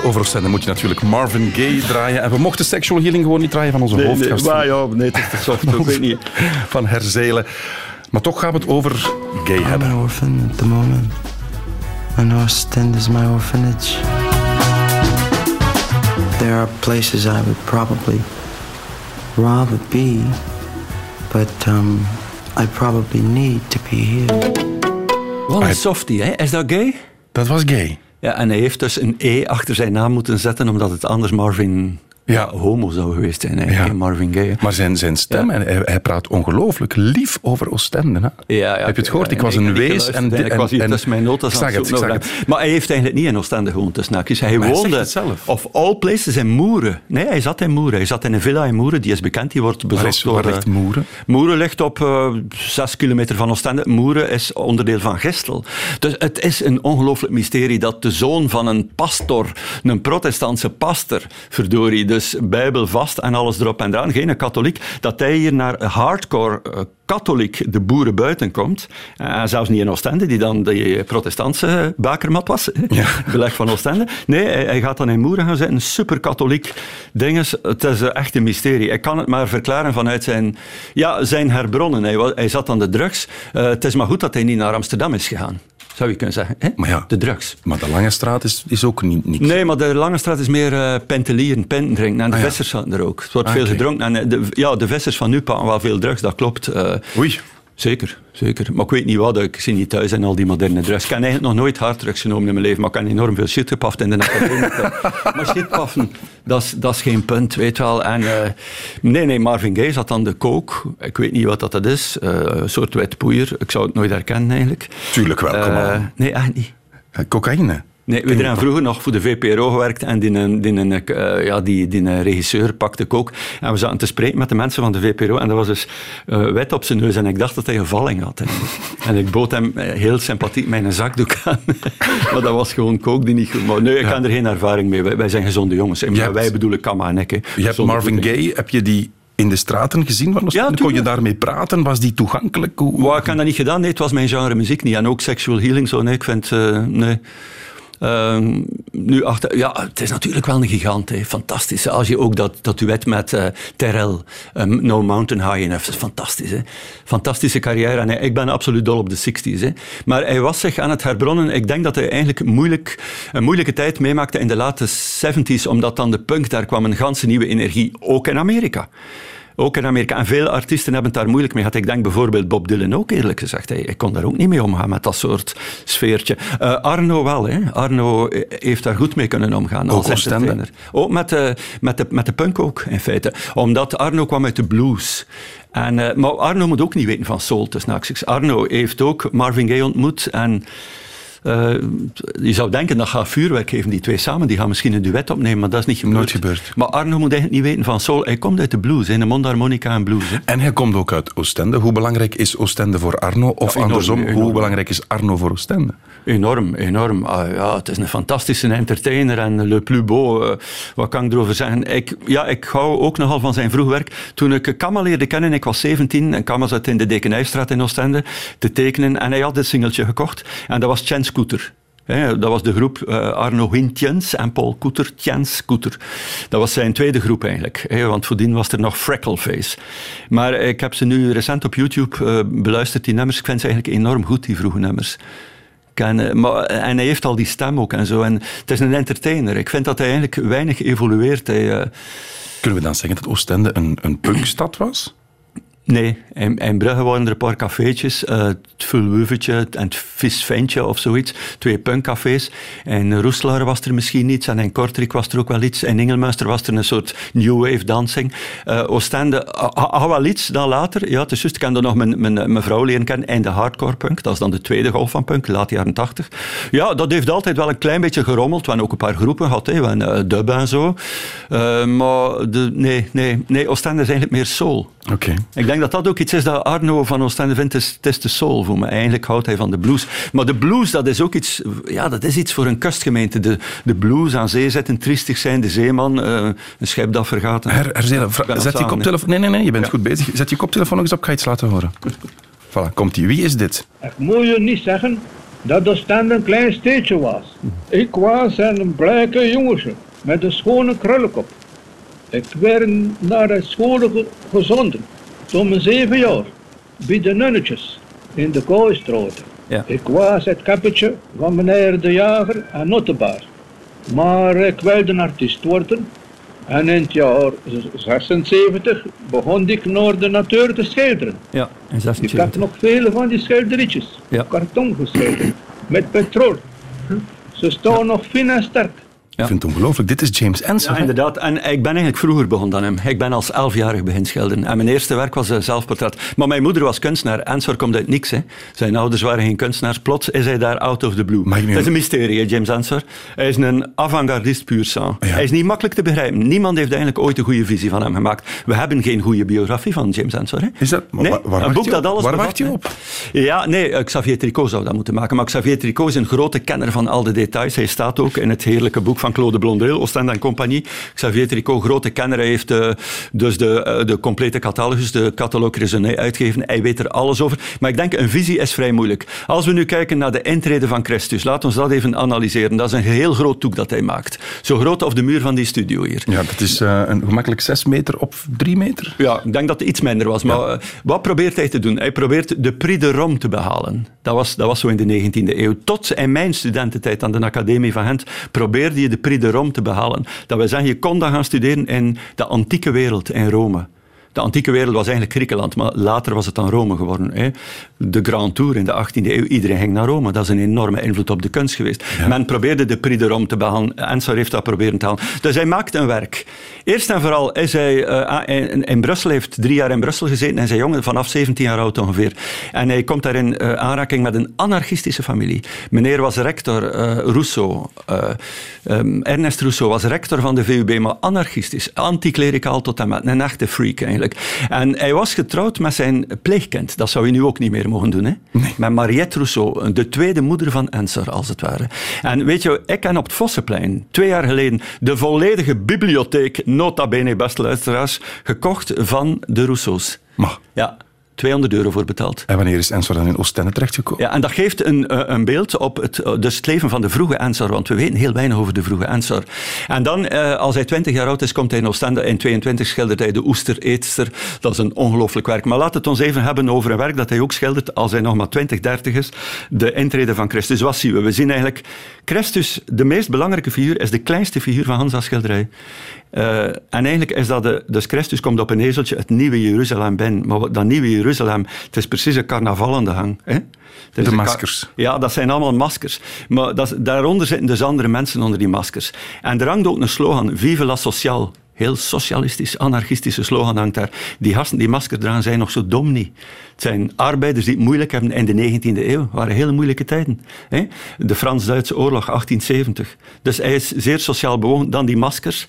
veel over moet je natuurlijk Marvin Gaye draaien. En we mochten Sexual Healing gewoon niet draaien van onze hoofdgast. waar, ja, nee, het is te soft, ik weet niet. Van Herzelen. Maar toch gaan we het over gay I'm hebben. an orphan at the moment. And Ostend is my orphanage. There are places I would probably rather be, but um, I probably need to be here. Wat een softie, hè? Is dat gay? Dat was gay. Ja, en hij heeft dus een E achter zijn naam moeten zetten, omdat het anders Marvin Ja. homo zou geweest zijn. Hè? Ja. Marvin Gaye. Maar zijn, zijn stem, Ja. en hij, hij praat ongelooflijk lief over Oostende. Hè? Ja, ja, Heb je het gehoord? Ik was een wees. En, Nee, ik was hier tussen mijn notas aan zag het het. Maar hij heeft eigenlijk niet in Oostende gewoond, dus snaakjes. Hij Maar woonde, zelf. of all places, in Moeren. Nee, hij zat in Moeren. Hij zat in een villa in Moeren, die is bekend. Die wordt bezocht is- door... waar ligt eh, Moeren? Moeren ligt op eh, zes kilometer van Oostende. Moeren is onderdeel van Gestel. Dus het is een ongelooflijk mysterie dat de zoon van een pastor, een protestantse pastor, verdorie, dus Bijbel vast en alles erop en eraan, geen katholiek, dat hij hier naar hardcore eh, katholiek de boeren buiten komt. Eh, zelfs niet in Oostende, die dan de protestantse bakermat was. Ja. Beleg van Oostende. Nee, hij, hij gaat dan in Moeren gaan zitten. Super katholiek dinges. Het is echt een mysterie. Ik kan het maar verklaren vanuit zijn, ja, zijn herbronnen. Hij, hij zat aan de drugs. Eh, het is maar goed dat hij niet naar Amsterdam is gegaan. Zou je kunnen zeggen. Hè? Maar ja. De drugs. Maar de Lange Straat is, is ook niet niks. Nee, maar de Lange Straat is meer eh pentelieren, penten drinken. En de Ah, ja. vissers zaten er ook. Het wordt Ah, veel gedronken. En eh, de, ja, de vissers van nu pakken wel veel drugs, dat klopt. Eh, Oei. Zeker, zeker. Maar ik weet niet wat, ik zie niet thuis en al die moderne drugs. Ik heb eigenlijk nog nooit harddrugs genomen in mijn leven, maar ik heb enorm veel shit gepaft in de academie. maar shit paffen, dat is, geen punt, weet je wel. En, eh, nee, nee, Marvin Gaye zat aan de coke. Ik weet niet wat dat, dat is. Eh, een soort wet poeier. Ik zou het nooit herkennen eigenlijk. Tuurlijk wel, aan. nee, echt niet. Cocaïne. Nee, we hebben vroeger nog voor de VPRO gewerkt en die, een- die, een, eh, ja, die, die regisseur pakte ook. En we zaten te spreken met de mensen van de VPRO en dat was dus eh, wet op zijn neus en ik dacht dat hij een valling had. hè. En ik bood hem eh, heel sympathiek mijn zakdoek aan. maar dat was gewoon kook die niet goed... Maar nee, ik heb er geen ervaring mee. Wij, wij zijn gezonde jongens. Hebt- wij bedoelen Kama en ik. hè. Je hebt Marvin. Gaye, heb je die in de straten gezien? Van Oostende? Kon je daarmee praten? Was die toegankelijk? Hoe- Well, ik heb dat niet gedaan. Nee, het was mijn genre muziek niet. En ook sexual healing zo. Nee, ik vind... nee. Ehm, nu achter, ja, het is natuurlijk wel een gigant. Hè. Fantastisch. Als je ook dat, dat duet met eh Terrell, ehm, No Mountain High, heeft, dat is fantastisch. Hè. Fantastische carrière. En ik ben absoluut dol op de 60s. Hè. Maar hij was zich aan het herbronnen. Ik denk dat hij eigenlijk moeilijk, een moeilijke tijd meemaakte in de late 70s, omdat dan de punk, daar kwam een ganse nieuwe energie, ook in Amerika. Ook in Amerika. En veel artiesten hebben het daar moeilijk mee gehad. Ik denk bijvoorbeeld Bob Dylan ook, eerlijk gezegd. Hij, ik kon daar ook niet mee omgaan met dat soort sfeertje. Eh, Arno wel, hè. Arno eh, heeft daar goed mee kunnen omgaan Ook als entertainer. Ook met de, met, de, met de punk ook, in feite. Omdat Arno kwam uit de blues. En, eh, maar Arno moet ook niet weten van soul, haakjes. Arno heeft ook Marvin Gaye ontmoet en... eh, je zou denken dat gaat vuurwerk geven, die twee samen. Die gaan misschien een duet opnemen, maar dat is niet gebeurd. Nooit gebeurd. Maar Arno moet eigenlijk niet weten van soul. Hij komt uit de blues, in de mondharmonica en blues. Hè. En hij komt ook uit Oostende. Hoe belangrijk is Oostende voor Arno? Of Ja, enorm, andersom, hoe belangrijk is Arno voor Oostende? Enorm, enorm. Ah, ja, het is een fantastische entertainer en le plus beau. eh, wat kan ik erover zeggen? Ik, ja, ik hou ook nogal van zijn vroeg werk. Toen ik Kama leerde kennen, ik was 17 en Kama zat in de Dekenijstraat in Oostende te tekenen en hij had dit singeltje gekocht en dat was Chen Hè, dat was de groep eh, Arno Wintjens en Paul Koeter, Tjens Scooter. Dat was zijn tweede groep eigenlijk. Hè, want voordien was er nog Freckleface. Maar ik heb ze nu recent op YouTube eh, beluisterd, die nummers. Ik vind ze eigenlijk enorm goed, die vroege nummers. Eh, maar, en hij heeft al die stem ook en zo. En het is een entertainer. Ik vind dat hij eigenlijk weinig evolueert. Hij, eh, Kunnen we dan zeggen dat Oostende een, een punkstad was? Nee, in, Brugge waren er een paar cafeetjes. eh, het Vulwuvetje en het Visventje of zoiets. Twee punkcafés. In Roeselaar was er misschien iets. En in Kortrijk was er ook wel iets. In Ingelmuister was er een soort new wave dancing. Eh, Oostende ah, ah, ah, wel iets dan later. Ja, het is juist, ik dan nog mijn, mijn, vrouw leren kennen in de hardcore punk. Dat is dan de tweede golf van punk, laat jaren tachtig. Ja, dat heeft altijd wel een klein beetje gerommeld. We hebben ook een paar groepen gehad. Hè. We eh, dub en zo. Maar de, nee, nee, nee, Oostende is eigenlijk meer soul. Oké. Ik denk dat dat ook iets is dat Arno van Oostende vindt. Het is, het is de soul voor me. Eigenlijk houdt hij van de blues. Maar de blues, dat is ook iets, ja, dat is iets voor een kustgemeente. De, de blues aan zee zetten, triestig zijn, de zeeman, eh, een schip dat vergaat. Her, Herzelen, zet je koptelefoon... Nee, nee, nee, je bent Ja. goed bezig. Zet je koptelefoon nog eens op, ik ga iets laten horen. Voilà, komt ie. Wie is dit? Ik moet je niet zeggen dat Oostende een klein steedje was. Ik was een blijke jongetje met een schone krullenkop. Ik werd naar de school ge- gezonden, toen mijn zeven jaar, bij de nunnetjes in de Kooistraat. Ja. Ik was het kappetje van meneer de Jager en Nottebaar. Maar ik wilde een artiest worden. En in het jaar 76 begon ik naar de natuur te schilderen. Ja, in Ik 76. heb nog vele van die Ja. op karton geschreven. Met petrol. Ze staan nog fin en sterk. Ik vind het ongelooflijk. Dit is James Ensor. Ja, inderdaad. En ik ben eigenlijk vroeger begonnen dan hem. Ik ben als elfjarig begin schilderen. En mijn eerste werk was een zelfportret. Maar mijn moeder was kunstenaar. Ensor komt uit niks. Hè. Zijn ouders waren geen kunstenaars. Plots is hij daar out of the blue. Dat is een mysterie, hè, James Ensor. Hij is een avant-gardist puur sang. Ja. Hij is niet makkelijk te begrijpen. Niemand heeft eigenlijk ooit een goede visie van hem gemaakt. We hebben geen goede biografie van James Ensor. Hè. Is dat- nee, waar- waar een boek dat alles Waar wacht je op? Ja, nee, eh, Xavier Tricot zou dat moeten maken. Maar Xavier Tricot is een grote kenner van al de details. Hij staat ook in het heerlijke boek van Claude Blondeel, Oostende en Compagnie. Xavier Tricot, grote kenner. Hij heeft eh, dus de, eh, de complete catalogus, de catalogue raisonné uitgegeven. Hij weet er alles over. Maar ik denk, een visie is vrij moeilijk. Als we nu kijken naar de intrede van Christus, laten we dat even analyseren. Dat is een heel groot doek dat hij maakt. Zo groot als de muur van die studio hier. Ja, dat is eh, een gemakkelijk 6 meter op 3 meter. Ja, ik denk dat het iets minder was. Maar wat probeert hij te doen? Hij probeert de Prix de Rome te behalen. Dat was, dat was zo in de 19e eeuw. Tot in mijn studententijd aan de Academie van Gent probeerde je de Prix de Rome te behalen. Dat wil zeggen, je kon dan gaan studeren in de antieke wereld in Rome. De antieke wereld was eigenlijk Griekenland, maar later was het dan Rome geworden. Hè. De Grand Tour in de 18e eeuw, iedereen ging naar Rome. Dat is een enorme invloed op de kunst geweest. Men probeerde de Prix de Rome te behalen. Ensor heeft dat proberen te halen. Dus hij maakte een werk. Eerst en vooral is hij eh, in, in Brussel, heeft drie jaar in Brussel gezeten en zijn jongen vanaf 17 jaar oud ongeveer. En hij komt daar in eh, aanraking met een anarchistische familie. Meneer was rector, eh, Rousseau. ehm, Ernest Rousseau was rector van de VUB, maar anarchistisch, anticlericaal tot en met. Een echte freak eigenlijk. En hij was getrouwd met zijn pleegkind. Dat zou je nu ook niet meer mogen doen. Hè? Met Mariette Rousseau, de tweede moeder van Ensor, als het ware. En weet je, ik ken op het Vossenplein twee jaar geleden de volledige bibliotheek, nota bene, beste luisteraars, gekocht van de Rousseaus. Maar. Ja. 200 euro voor betaald. En wanneer is Ensor dan in Oostende terechtgekomen? Ja, en dat geeft een, eh, een beeld op het, eh, dus het leven van de vroege Ensor, want we weten heel weinig over de vroege Ensor. En dan, eh, als hij 20 jaar oud is, komt hij in Oostende. In 22 schildert hij de Oester Eetster. Dat is een ongelooflijk werk. Maar laat het ons even hebben over een werk dat hij ook schildert als hij nog maar 20, 30 is. De intrede van Christus. Wat zien we? We zien eigenlijk Christus, de meest belangrijke figuur, is de kleinste figuur van Hansa's schilderij. Uh, en eigenlijk is dat de, dus Christus komt op een ezeltje het nieuwe Jeruzalem binnen. Maar dat nieuwe Jeruzalem, het is precies een carnaval aan de gang. Hè? De maskers. Ja, dat zijn allemaal maskers. Maar dat, daaronder zitten dus andere mensen onder die maskers. En er hangt ook een slogan, Vive la Sociale. Heel socialistisch, anarchistische slogan hangt daar. Die gasten die dragen zijn nog zo dom niet. Het zijn arbeiders die het moeilijk hebben in de 19e eeuw. Het waren hele moeilijke tijden. Hè? De Frans-Duitse oorlog, 1870. Dus hij is zeer sociaal bewogen. Dan die maskers.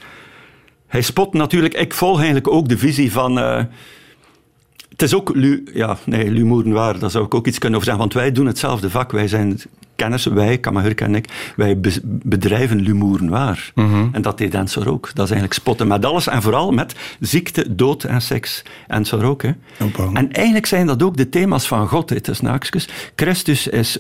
Hij spot natuurlijk, ik volg eigenlijk ook de visie van. Uh, het is ook, lu, ja, nee, lumoerenwaar, daar zou ik ook iets kunnen over zeggen, want wij doen hetzelfde vak. Wij zijn kenners, wij, Kamahurk en ik, wij be, bedrijven lumoerenwaar. Mm -hmm. En dat deed Ensor ook. Dat is eigenlijk spotten met alles en vooral met ziekte, dood en seks. Ensor ook. Hè. En eigenlijk zijn dat ook de thema's van God, hè, tussen haakjes. Christus is,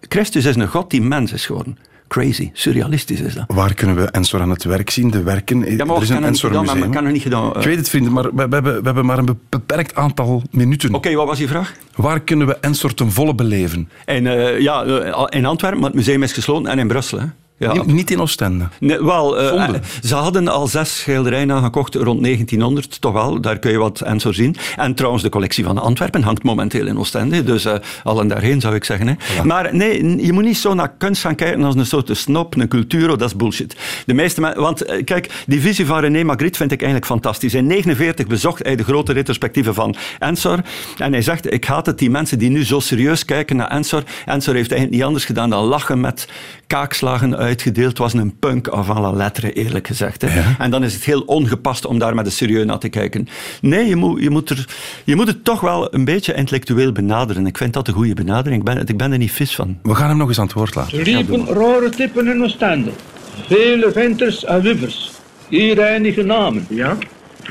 Christus is een God die mens is geworden crazy, surrealistisch is dat. Waar kunnen we Ensor aan het werk zien? De werken? Ja, maar er is een Ensor gedaan, museum. maar kan er niet gedaan. Uh... Ik weet het, vrienden, maar we, we, hebben, we hebben maar een beperkt aantal minuten. Oké, okay, wat was je vraag? Waar kunnen we Ensor ten volle beleven? En, uh, ja, in Antwerpen, maar het museum is gesloten, en in Brussel. Hè. Ja. Niet, niet in Oostende? Nee, wel, uh, ze hadden al zes schilderijen aangekocht rond 1900, toch wel. Daar kun je wat Ensor zien. En trouwens, de collectie van Antwerpen hangt momenteel in Oostende. Dus uh, al en daarheen zou ik zeggen. Hè. Ja. Maar nee, je moet niet zo naar kunst gaan kijken als een soort snop, een cultuur. Dat is bullshit. De meeste want uh, kijk, die visie van René Magritte vind ik eigenlijk fantastisch. In 1949 bezocht hij de grote retrospectieve van Ensor. En hij zegt, ik haat het, die mensen die nu zo serieus kijken naar Ensor. Ensor heeft eigenlijk niet anders gedaan dan lachen met kaakslagen uitgedeeld. was een punk avant la lettre, eerlijk gezegd. Hè. Ja. En dan is het heel ongepast om daar met een serieus naar te kijken. Nee, je moet, je, moet er, je moet het toch wel een beetje intellectueel benaderen. Ik vind dat een goede benadering. Ik ben, ik ben er niet vis van. We gaan hem nog eens aan het woord laten. Er liepen rare typen in Oostende. Vele venters en wubbers. Hier enige namen. Ja?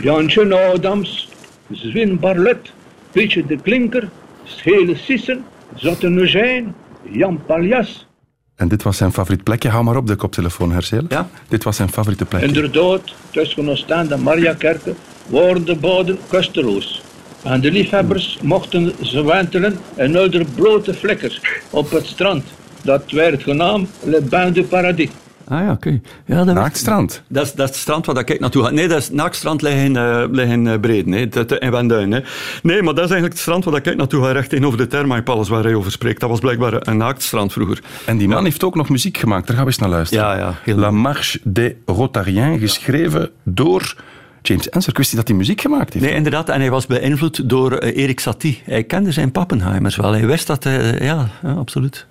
Jantje Adams, Zwin Barlet, Pietje de Klinker, Schele Sissen, Zotte Neugijn, Jan Paljas. En dit was zijn favoriet plekje. Hou maar op de koptelefoon, Herzeel. Ja? Dit was zijn favoriete plekje. Inderdaad, tussen Oostende en Mariakerke worden de boden kusteloos. En de liefhebbers mochten ze wentelen in ouder blote vlekkers op het strand. Dat werd genaamd Le Bain du Paradis. Ah ja, oké. Okay. Ja, dat Naaktstrand? Dat is, dat is het strand waar ik naartoe ga. Nee, dat is Naaktstrand ligt in, uh, ligt in uh, Breden, hè. In Wenduin. Hè. Nee, maar dat is eigenlijk het strand waar ik naartoe ga, recht tegenover de Thermae Palace waar hij over spreekt. Dat was blijkbaar een naaktstrand vroeger. En die man ja. heeft ook nog muziek gemaakt, daar gaan we eens naar luisteren. Ja, ja. Heel La Marche des Rotariens, geschreven door... James Ensor, wist hij dat hij muziek gemaakt heeft? Nee, inderdaad. En hij was beïnvloed door uh, Erik Satie. Hij kende zijn Pappenheimers wel. Hij wist dat... ja, ja, absoluut.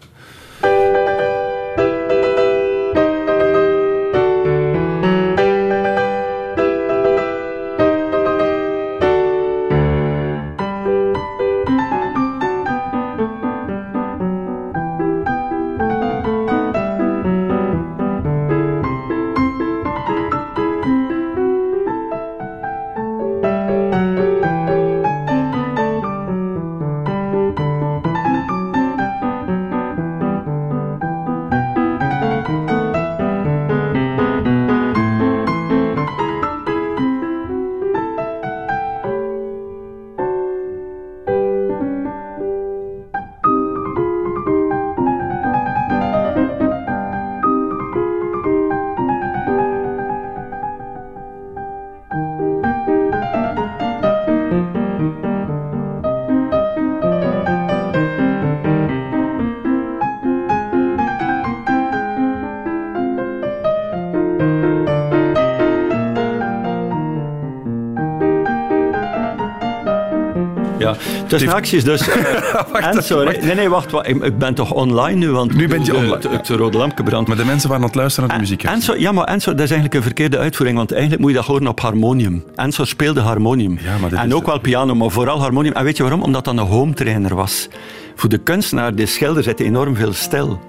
Tussen haakjes dus. eh, en sorry. Nee, nee, wacht. wacht. Ik, ik ben toch online nu? Want Nu ben je online, Het, het rode lampje brandt. Maar de mensen waren aan het luisteren naar de muziek. Enzo, ja, maar Enzo, dat is eigenlijk een verkeerde uitvoering, want eigenlijk moet je dat horen op harmonium. Enzo speelde harmonium. Ja, maar en is ook de- wel piano, maar vooral harmonium. En weet je waarom? Omdat dat een home trainer was. Voor de kunstenaar, de schilder, zit enorm veel stil.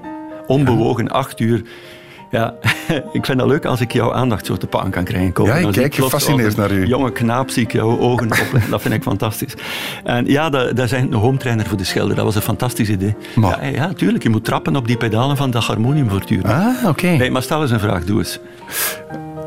Onbewogen, acht uur. Ja, ik vind dat leuk als ik jouw aandacht zo te pakken kan krijgen. Kopen. Ja, ik kijk gefascineerd naar u. Jonge knaap zie ik jouw ogen opleggen. Dat vind ik fantastisch. En ja, dat, eigenlijk een home trainer voor de schilder. Dat was een fantastisch idee. Maar- Ja, ja, tuurlijk. Je moet trappen op die pedalen van dat harmonium voortdurend. Ah, oké. Nee, maar stel eens een vraag, doe eens.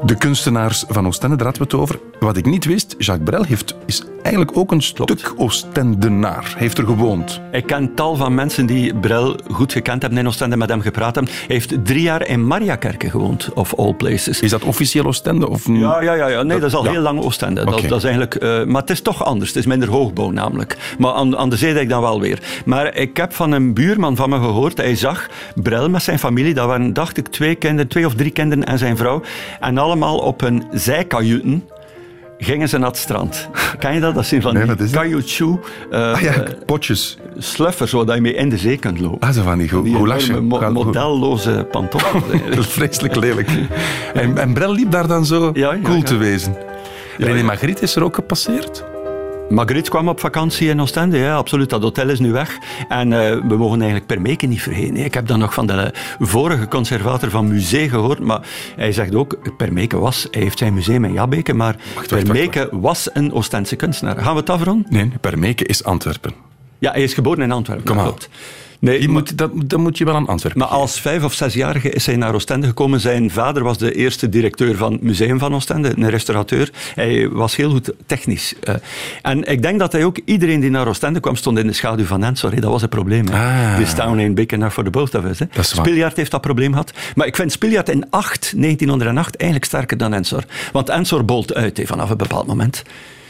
De kunstenaars van Oostende, daar hadden we het over. Wat ik niet wist, Jacques Brel heeft, is eigenlijk ook een stuk Oostendenaar. Heeft er gewoond. Ik ken tal van mensen die Brel goed gekend hebben in Oostende, met hem gepraat hebben. Hij heeft drie jaar in Mariakerke gewoond, of all places. Is dat officieel Oostende? Of... Ja, ja, ja, ja. Nee, dat is al Ja. heel lang Oostende. Dat, dat is eigenlijk, eh, maar het is toch anders. Het is minder hoogbouw namelijk. Maar aan, aan de zeedijk dan wel weer. Maar ik heb van een buurman van me gehoord, hij zag Brel met zijn familie, dat waren, dacht ik, twee kinderen, twee of drie kinderen en zijn vrouw. En allemaal op hun zijkajutten gingen ze naar het strand. Ken je dat? Dat zijn van Nee, die caoutchouc uh, Ah ja, eh, potjes. sluffers, zodat je mee in de zee kunt lopen. Ah, zo van die go- Die mo- modelloze pantoffels. Dat is vreselijk lelijk. En, en Brel liep daar dan zo Ja, ja, cool te wezen. René. Magritte is er ook gepasseerd. Margriet kwam op vakantie in Oostende, ja, absoluut. Dat hotel is nu weg. En eh, we mogen eigenlijk Permeke niet vergeten. Ik heb dat nog van de vorige conservator van Musee gehoord, maar hij zegt ook, Permeke was, hij heeft zijn museum in Jabbeke, maar wacht, wacht, Permeke was een Oostendse kunstenaar. Gaan we het afronden? Nee, Permeke is Antwerpen. Ja, hij is geboren in Antwerpen, Kom dat aan. Nee, Die moet, dat, dat moet je wel aan Antwerpen Maar als vijf- of zesjarige is hij naar Oostende gekomen. Zijn vader was de eerste directeur van het Museum van Oostende, een restaurateur. Hij was heel goed technisch. eh. en ik denk dat hij ook, iedereen die naar Oostende kwam, stond in de schaduw van Ensor. hè. Dat was het probleem. Ah. This town ain't big enough for the both of us. Hè. Heeft dat probleem gehad. Maar ik vind Spiljaard in 8, 1908 eigenlijk sterker dan Ensor. Want Ensor bolt uit vanaf een bepaald moment.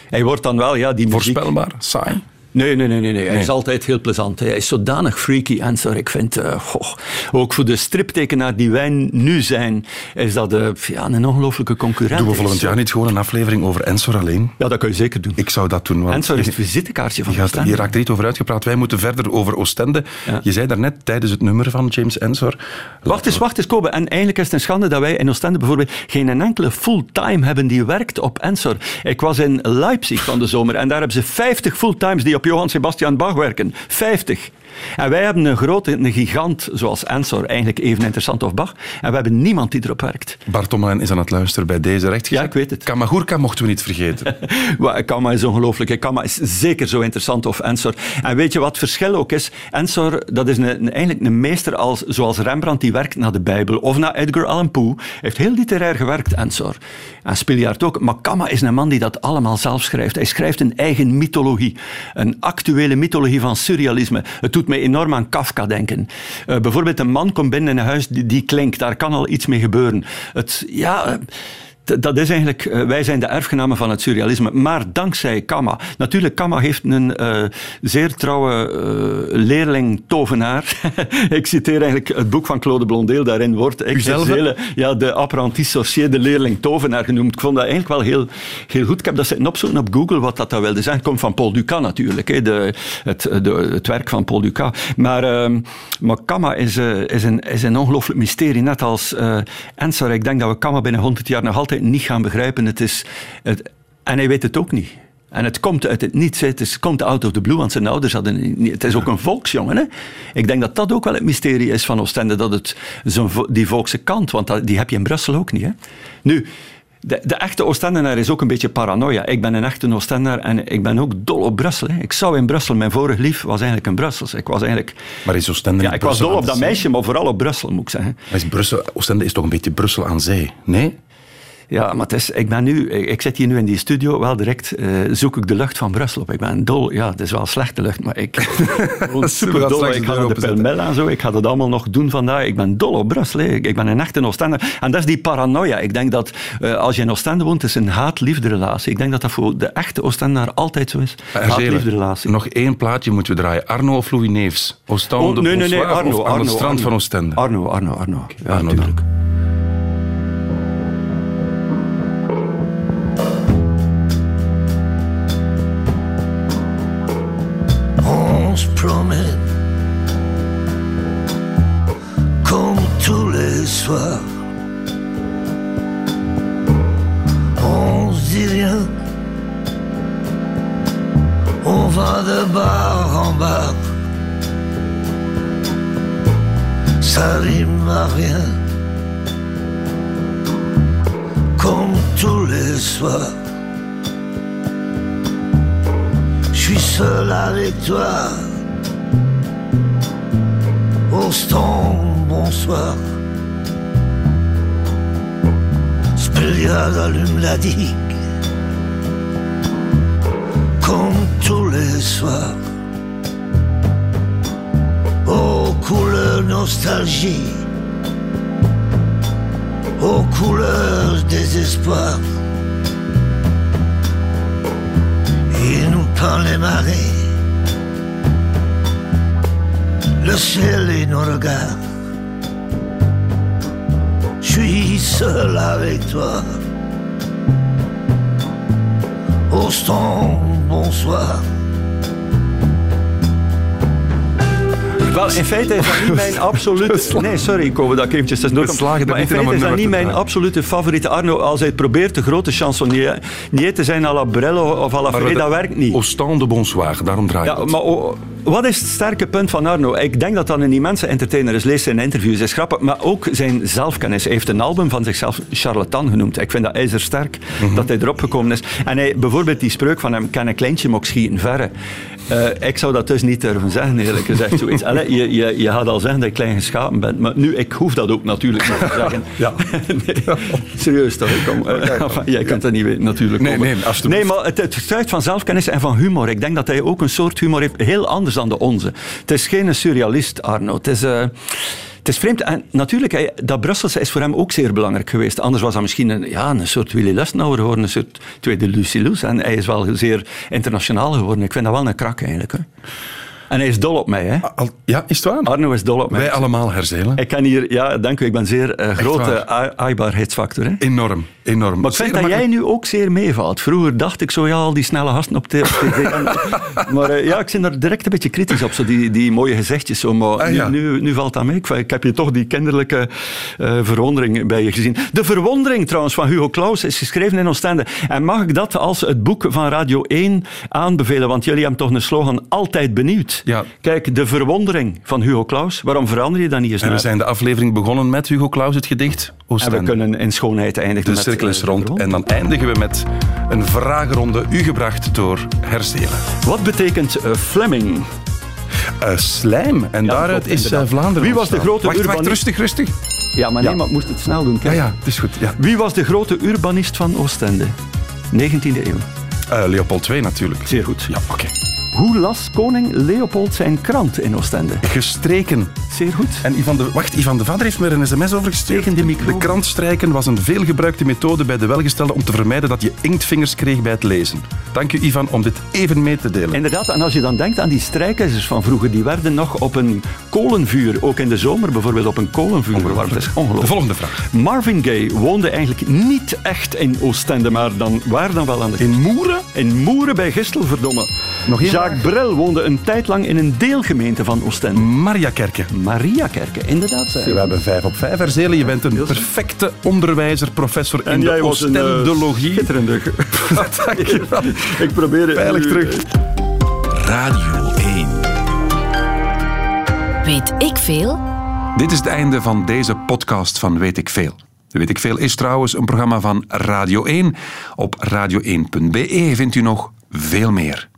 Hij wordt dan wel, ja, die muziek... Voorspelbaar, saai. Nee, nee, nee, nee, nee. Hij is altijd heel plezant. Hij is zodanig freaky en zo. Ik vind, eh, goh, ook voor de striptekenaar die wij nu zijn, is dat eh, ja, een ongelooflijke concurrent. Doen we volgend jaar niet gewoon een aflevering over Ensor alleen? Ja, dat kun je zeker doen. Ik zou dat doen. Want Ensor is het visitekaartje van je, gaat, Oostende. je raakt er niet over uitgepraat. Wij moeten verder over Oostende. Ja. Je zei daarnet tijdens het nummer van James Ensor. Wacht eens, wacht eens, Kobe. En eigenlijk is het een schande dat wij in Oostende bijvoorbeeld geen enkele fulltime hebben die werkt op Ensor. Ik was in Leipzig van de zomer en daar hebben ze 50 fulltimes die op Johann Sebastian Bach werken. 50. En wij hebben een grote, een gigant zoals Ensor, eigenlijk even interessant als Bach. En we hebben niemand die erop werkt. Bart is aan het luisteren bij deze recht. Ja, ik weet het. Kamagurka mochten we niet vergeten. Kama is ongelooflijk. Kama is zeker zo interessant of Ensor. En weet je wat het verschil ook is? Ensor, dat is een, een- eigenlijk een meester als, zoals Rembrandt, die werkt naar de Bijbel. Of naar Edgar Allan Poe. Hij heeft heel literair gewerkt, Ensor. En Spiljaard ook. Maar Kama is een man die dat allemaal zelf schrijft. Hij schrijft een eigen mythologie. Een actuele mythologie van surrealisme. Het doet mij enorm aan Kafka denken. Eh, bijvoorbeeld een man komt binnen in een huis die, die klinkt. Daar kan al iets mee gebeuren. Het, ja... eh, Dat is eigenlijk, eh, wij zijn de erfgenamen van het surrealisme, maar dankzij Kama. Natuurlijk, Kama heeft een eh, zeer trouwe eh, leerling tovenaar. ik citeer eigenlijk het boek van Claude Blondeel, daarin wordt? Exercele, ja, de apprenti sorcier, de leerling tovenaar genoemd. Ik vond dat eigenlijk wel heel, heel goed. Ik heb dat zitten opzoeken op Google, wat dat, dat wilde zijn. Het komt van Paul Dukas natuurlijk, hè, de, het, de, het werk van Paul Dukas. Maar, ehm, maar Kama is, is, een, is een ongelooflijk mysterie, net als Ensor. Ik denk dat we Kama binnen 100 jaar nog altijd niet gaan begrijpen. Het is, het, en hij weet het ook niet. En het komt uit het niets. Het is, komt out of the blue, want zijn ouders hadden... Het is ook een volksjongen. Hè? Ik denk dat dat ook wel het mysterie is van Oostende, dat het die volkse kant, want dat, die heb je in Brussel ook niet. Hè? Nu, de, de echte Oostendenaar is ook een beetje paranoia. Ik ben een echte Oostendenaar en ik ben ook dol op Brussel. Hè. Ik zou in Brussel, mijn vorig lief was eigenlijk een Brussels. Ik was eigenlijk... Maar is Oostende Ja, ik was Brussel dol op dat meisje, maar vooral op Brussel, moet ik zeggen. Maar is Brussel, Oostende is toch een beetje Brussel aan zee? Nee? Ja, maar het is, ik, ben nu, ik, zit hier nu in die studio, wel direct eh, zoek ik de lucht van Brussel op. Ik ben dol, ja, het is wel slechte lucht, maar ik super dol. Ik ga de openzetten. Pelmel en zo, ik ga dat allemaal nog doen vandaag. Ik ben dol op Brussel, ik, ben een echte Oostender. En dat is die paranoia. Ik denk dat eh, als je in Oostende woont, is een haat-liefde relatie. Ik denk dat dat voor de echte Oostendenaar altijd zo is. Haat-liefde relatie. Nog één plaatje moeten we draaien. Arno of Louis Neefs? Oostende, Oh, nee, nee, nee, Arno, of aan Arno, het strand Arno. van Oostende? Arno, Arno, Arno. Ja, Arno natuurlijk. Bonsoir. Wel, in feite is dat niet mijn absolute... Nee, sorry, dat ik eventjes tussendoor kom. slagen er Maar in feite is dat niet mijn absolute favoriete Arno. Als hij probeert de grote chansonnier niet te zijn à la Brel of à la dat werkt niet. Austin de Bonsoir, daarom draai ik Ja, maar o- wat is het sterke punt van Arno? Ik denk dat dat een immense entertainer is. Lees zijn interviews, is grappig. Maar ook zijn zelfkennis. Hij heeft een album van zichzelf Charlatan genoemd. Ik vind dat ijzersterk Mhm. dat hij erop gekomen is. En hij, bijvoorbeeld die spreuk van hem, kan een kleintje mok schieten verre. Eh, ik zou dat dus niet durven zeggen, eerlijk gezegd. Zoiets. Allee, je, je, je gaat al zeggen dat je klein geschapen bent. Maar nu, ik hoef dat ook natuurlijk niet te zeggen. Ja. Nee, serieus toch? Ik Kom, eh, jij kunt dat niet weten, natuurlijk. Nee, nee, alsjeblieft. Nee, maar het, het getuigt van zelfkennis en van humor. Ik denk dat hij ook een soort humor heeft, heel anders dan de onze. Het is geen surrealist, Arno. Het is... eh, het is vreemd. En natuurlijk, dat Brusselse is voor hem ook zeer belangrijk geweest. Anders was hij misschien een, ja, een soort Willy Lustnauer geworden, een soort tweede Lucy Loes. En hij is wel zeer internationaal geworden. Ik vind dat wel een krak eigenlijk. Hè. En hij is dol op mij. Hè. Al- ja, is het waar? Arno is dol op mij. Wij allemaal herzelen. Ik kan hier, ja, dank u, ik ben zeer eh, grote aaibaarheidsfactor. Hè. Enorm, enorm. Maar ik vind dat jij nu ook zeer meevalt. Vroeger dacht ik zo, ja, al die snelle gasten op tv. maar eh, ja, ik ben daar direct een beetje kritisch op, zo die, die mooie gezichtjes. Zo, maar Ah, nu, ja. nu, nu valt dat mee. Ik, ik heb je toch die kinderlijke eh, verwondering bij je gezien. De Verwondering trouwens van Hugo Claus is geschreven in Oostende. En mag ik dat als het boek van Radio 1 aanbevelen? Want jullie hebben toch een slogan altijd benieuwd. Ja. Kijk, De Verwondering van Hugo Claus. Waarom verander je dat niet eens En we naar? zijn de aflevering begonnen met Hugo Claus, het gedicht En Oostende. we kunnen in schoonheid eindigen De met, cirkel is eh, rond. En dan eindigen we met een vragenronde, u gebracht door Herzelen. Wat betekent eh, Fleming? Eh, slijm. En daaruit klopt, is. Vlaanderen Wie was de grote wacht, wacht, urbanist? rustig, rustig. Ja, maar nee, maar ik moest het snel doen. Ja, kijk. ja, het is goed. Ja. Wie was de grote urbanist van Oostende? 19e eeuw. Leopold II natuurlijk. Zeer goed. Ja, oké. Hoe las koning Leopold zijn krant in Oostende? Gestreken. Zeer goed. En Ivan de, wacht, Ivan de Vader heeft me er een sms over gestuurd. Tegen de micro. De krant strijken was een veelgebruikte methode bij de welgestelden om te vermijden dat je inktvingers kreeg bij het lezen. Dank u, Ivan, om dit even mee te delen. Inderdaad, en als je dan denkt aan die strijkijzers van vroeger, die werden nog op een kolenvuur, ook in de zomer bijvoorbeeld op een kolenvuur verwarmd. Dat is De ongelooflijk. volgende vraag. Marvin Gaye woonde eigenlijk niet echt in Oostende, maar dan, waar dan wel aan de In Moeren? In Moeren bij Gistel, verdomme. Nog één Jacques Brel woonde een tijd lang in een deelgemeente van Oostende. Mariakerke. Mariakerke, inderdaad. We hebben vijf op vijf, Herzelen. Je bent een perfecte onderwijzer, professor in de Oostendologie. schitterende... Dank je wel. Ik probeer... het Veilig nu- terug. Radio 1. Weet ik veel? Dit is het einde van deze podcast van Weet ik Veel. Weet ik Veel is trouwens een programma van Radio 1. Op radio1.be vindt u nog veel meer.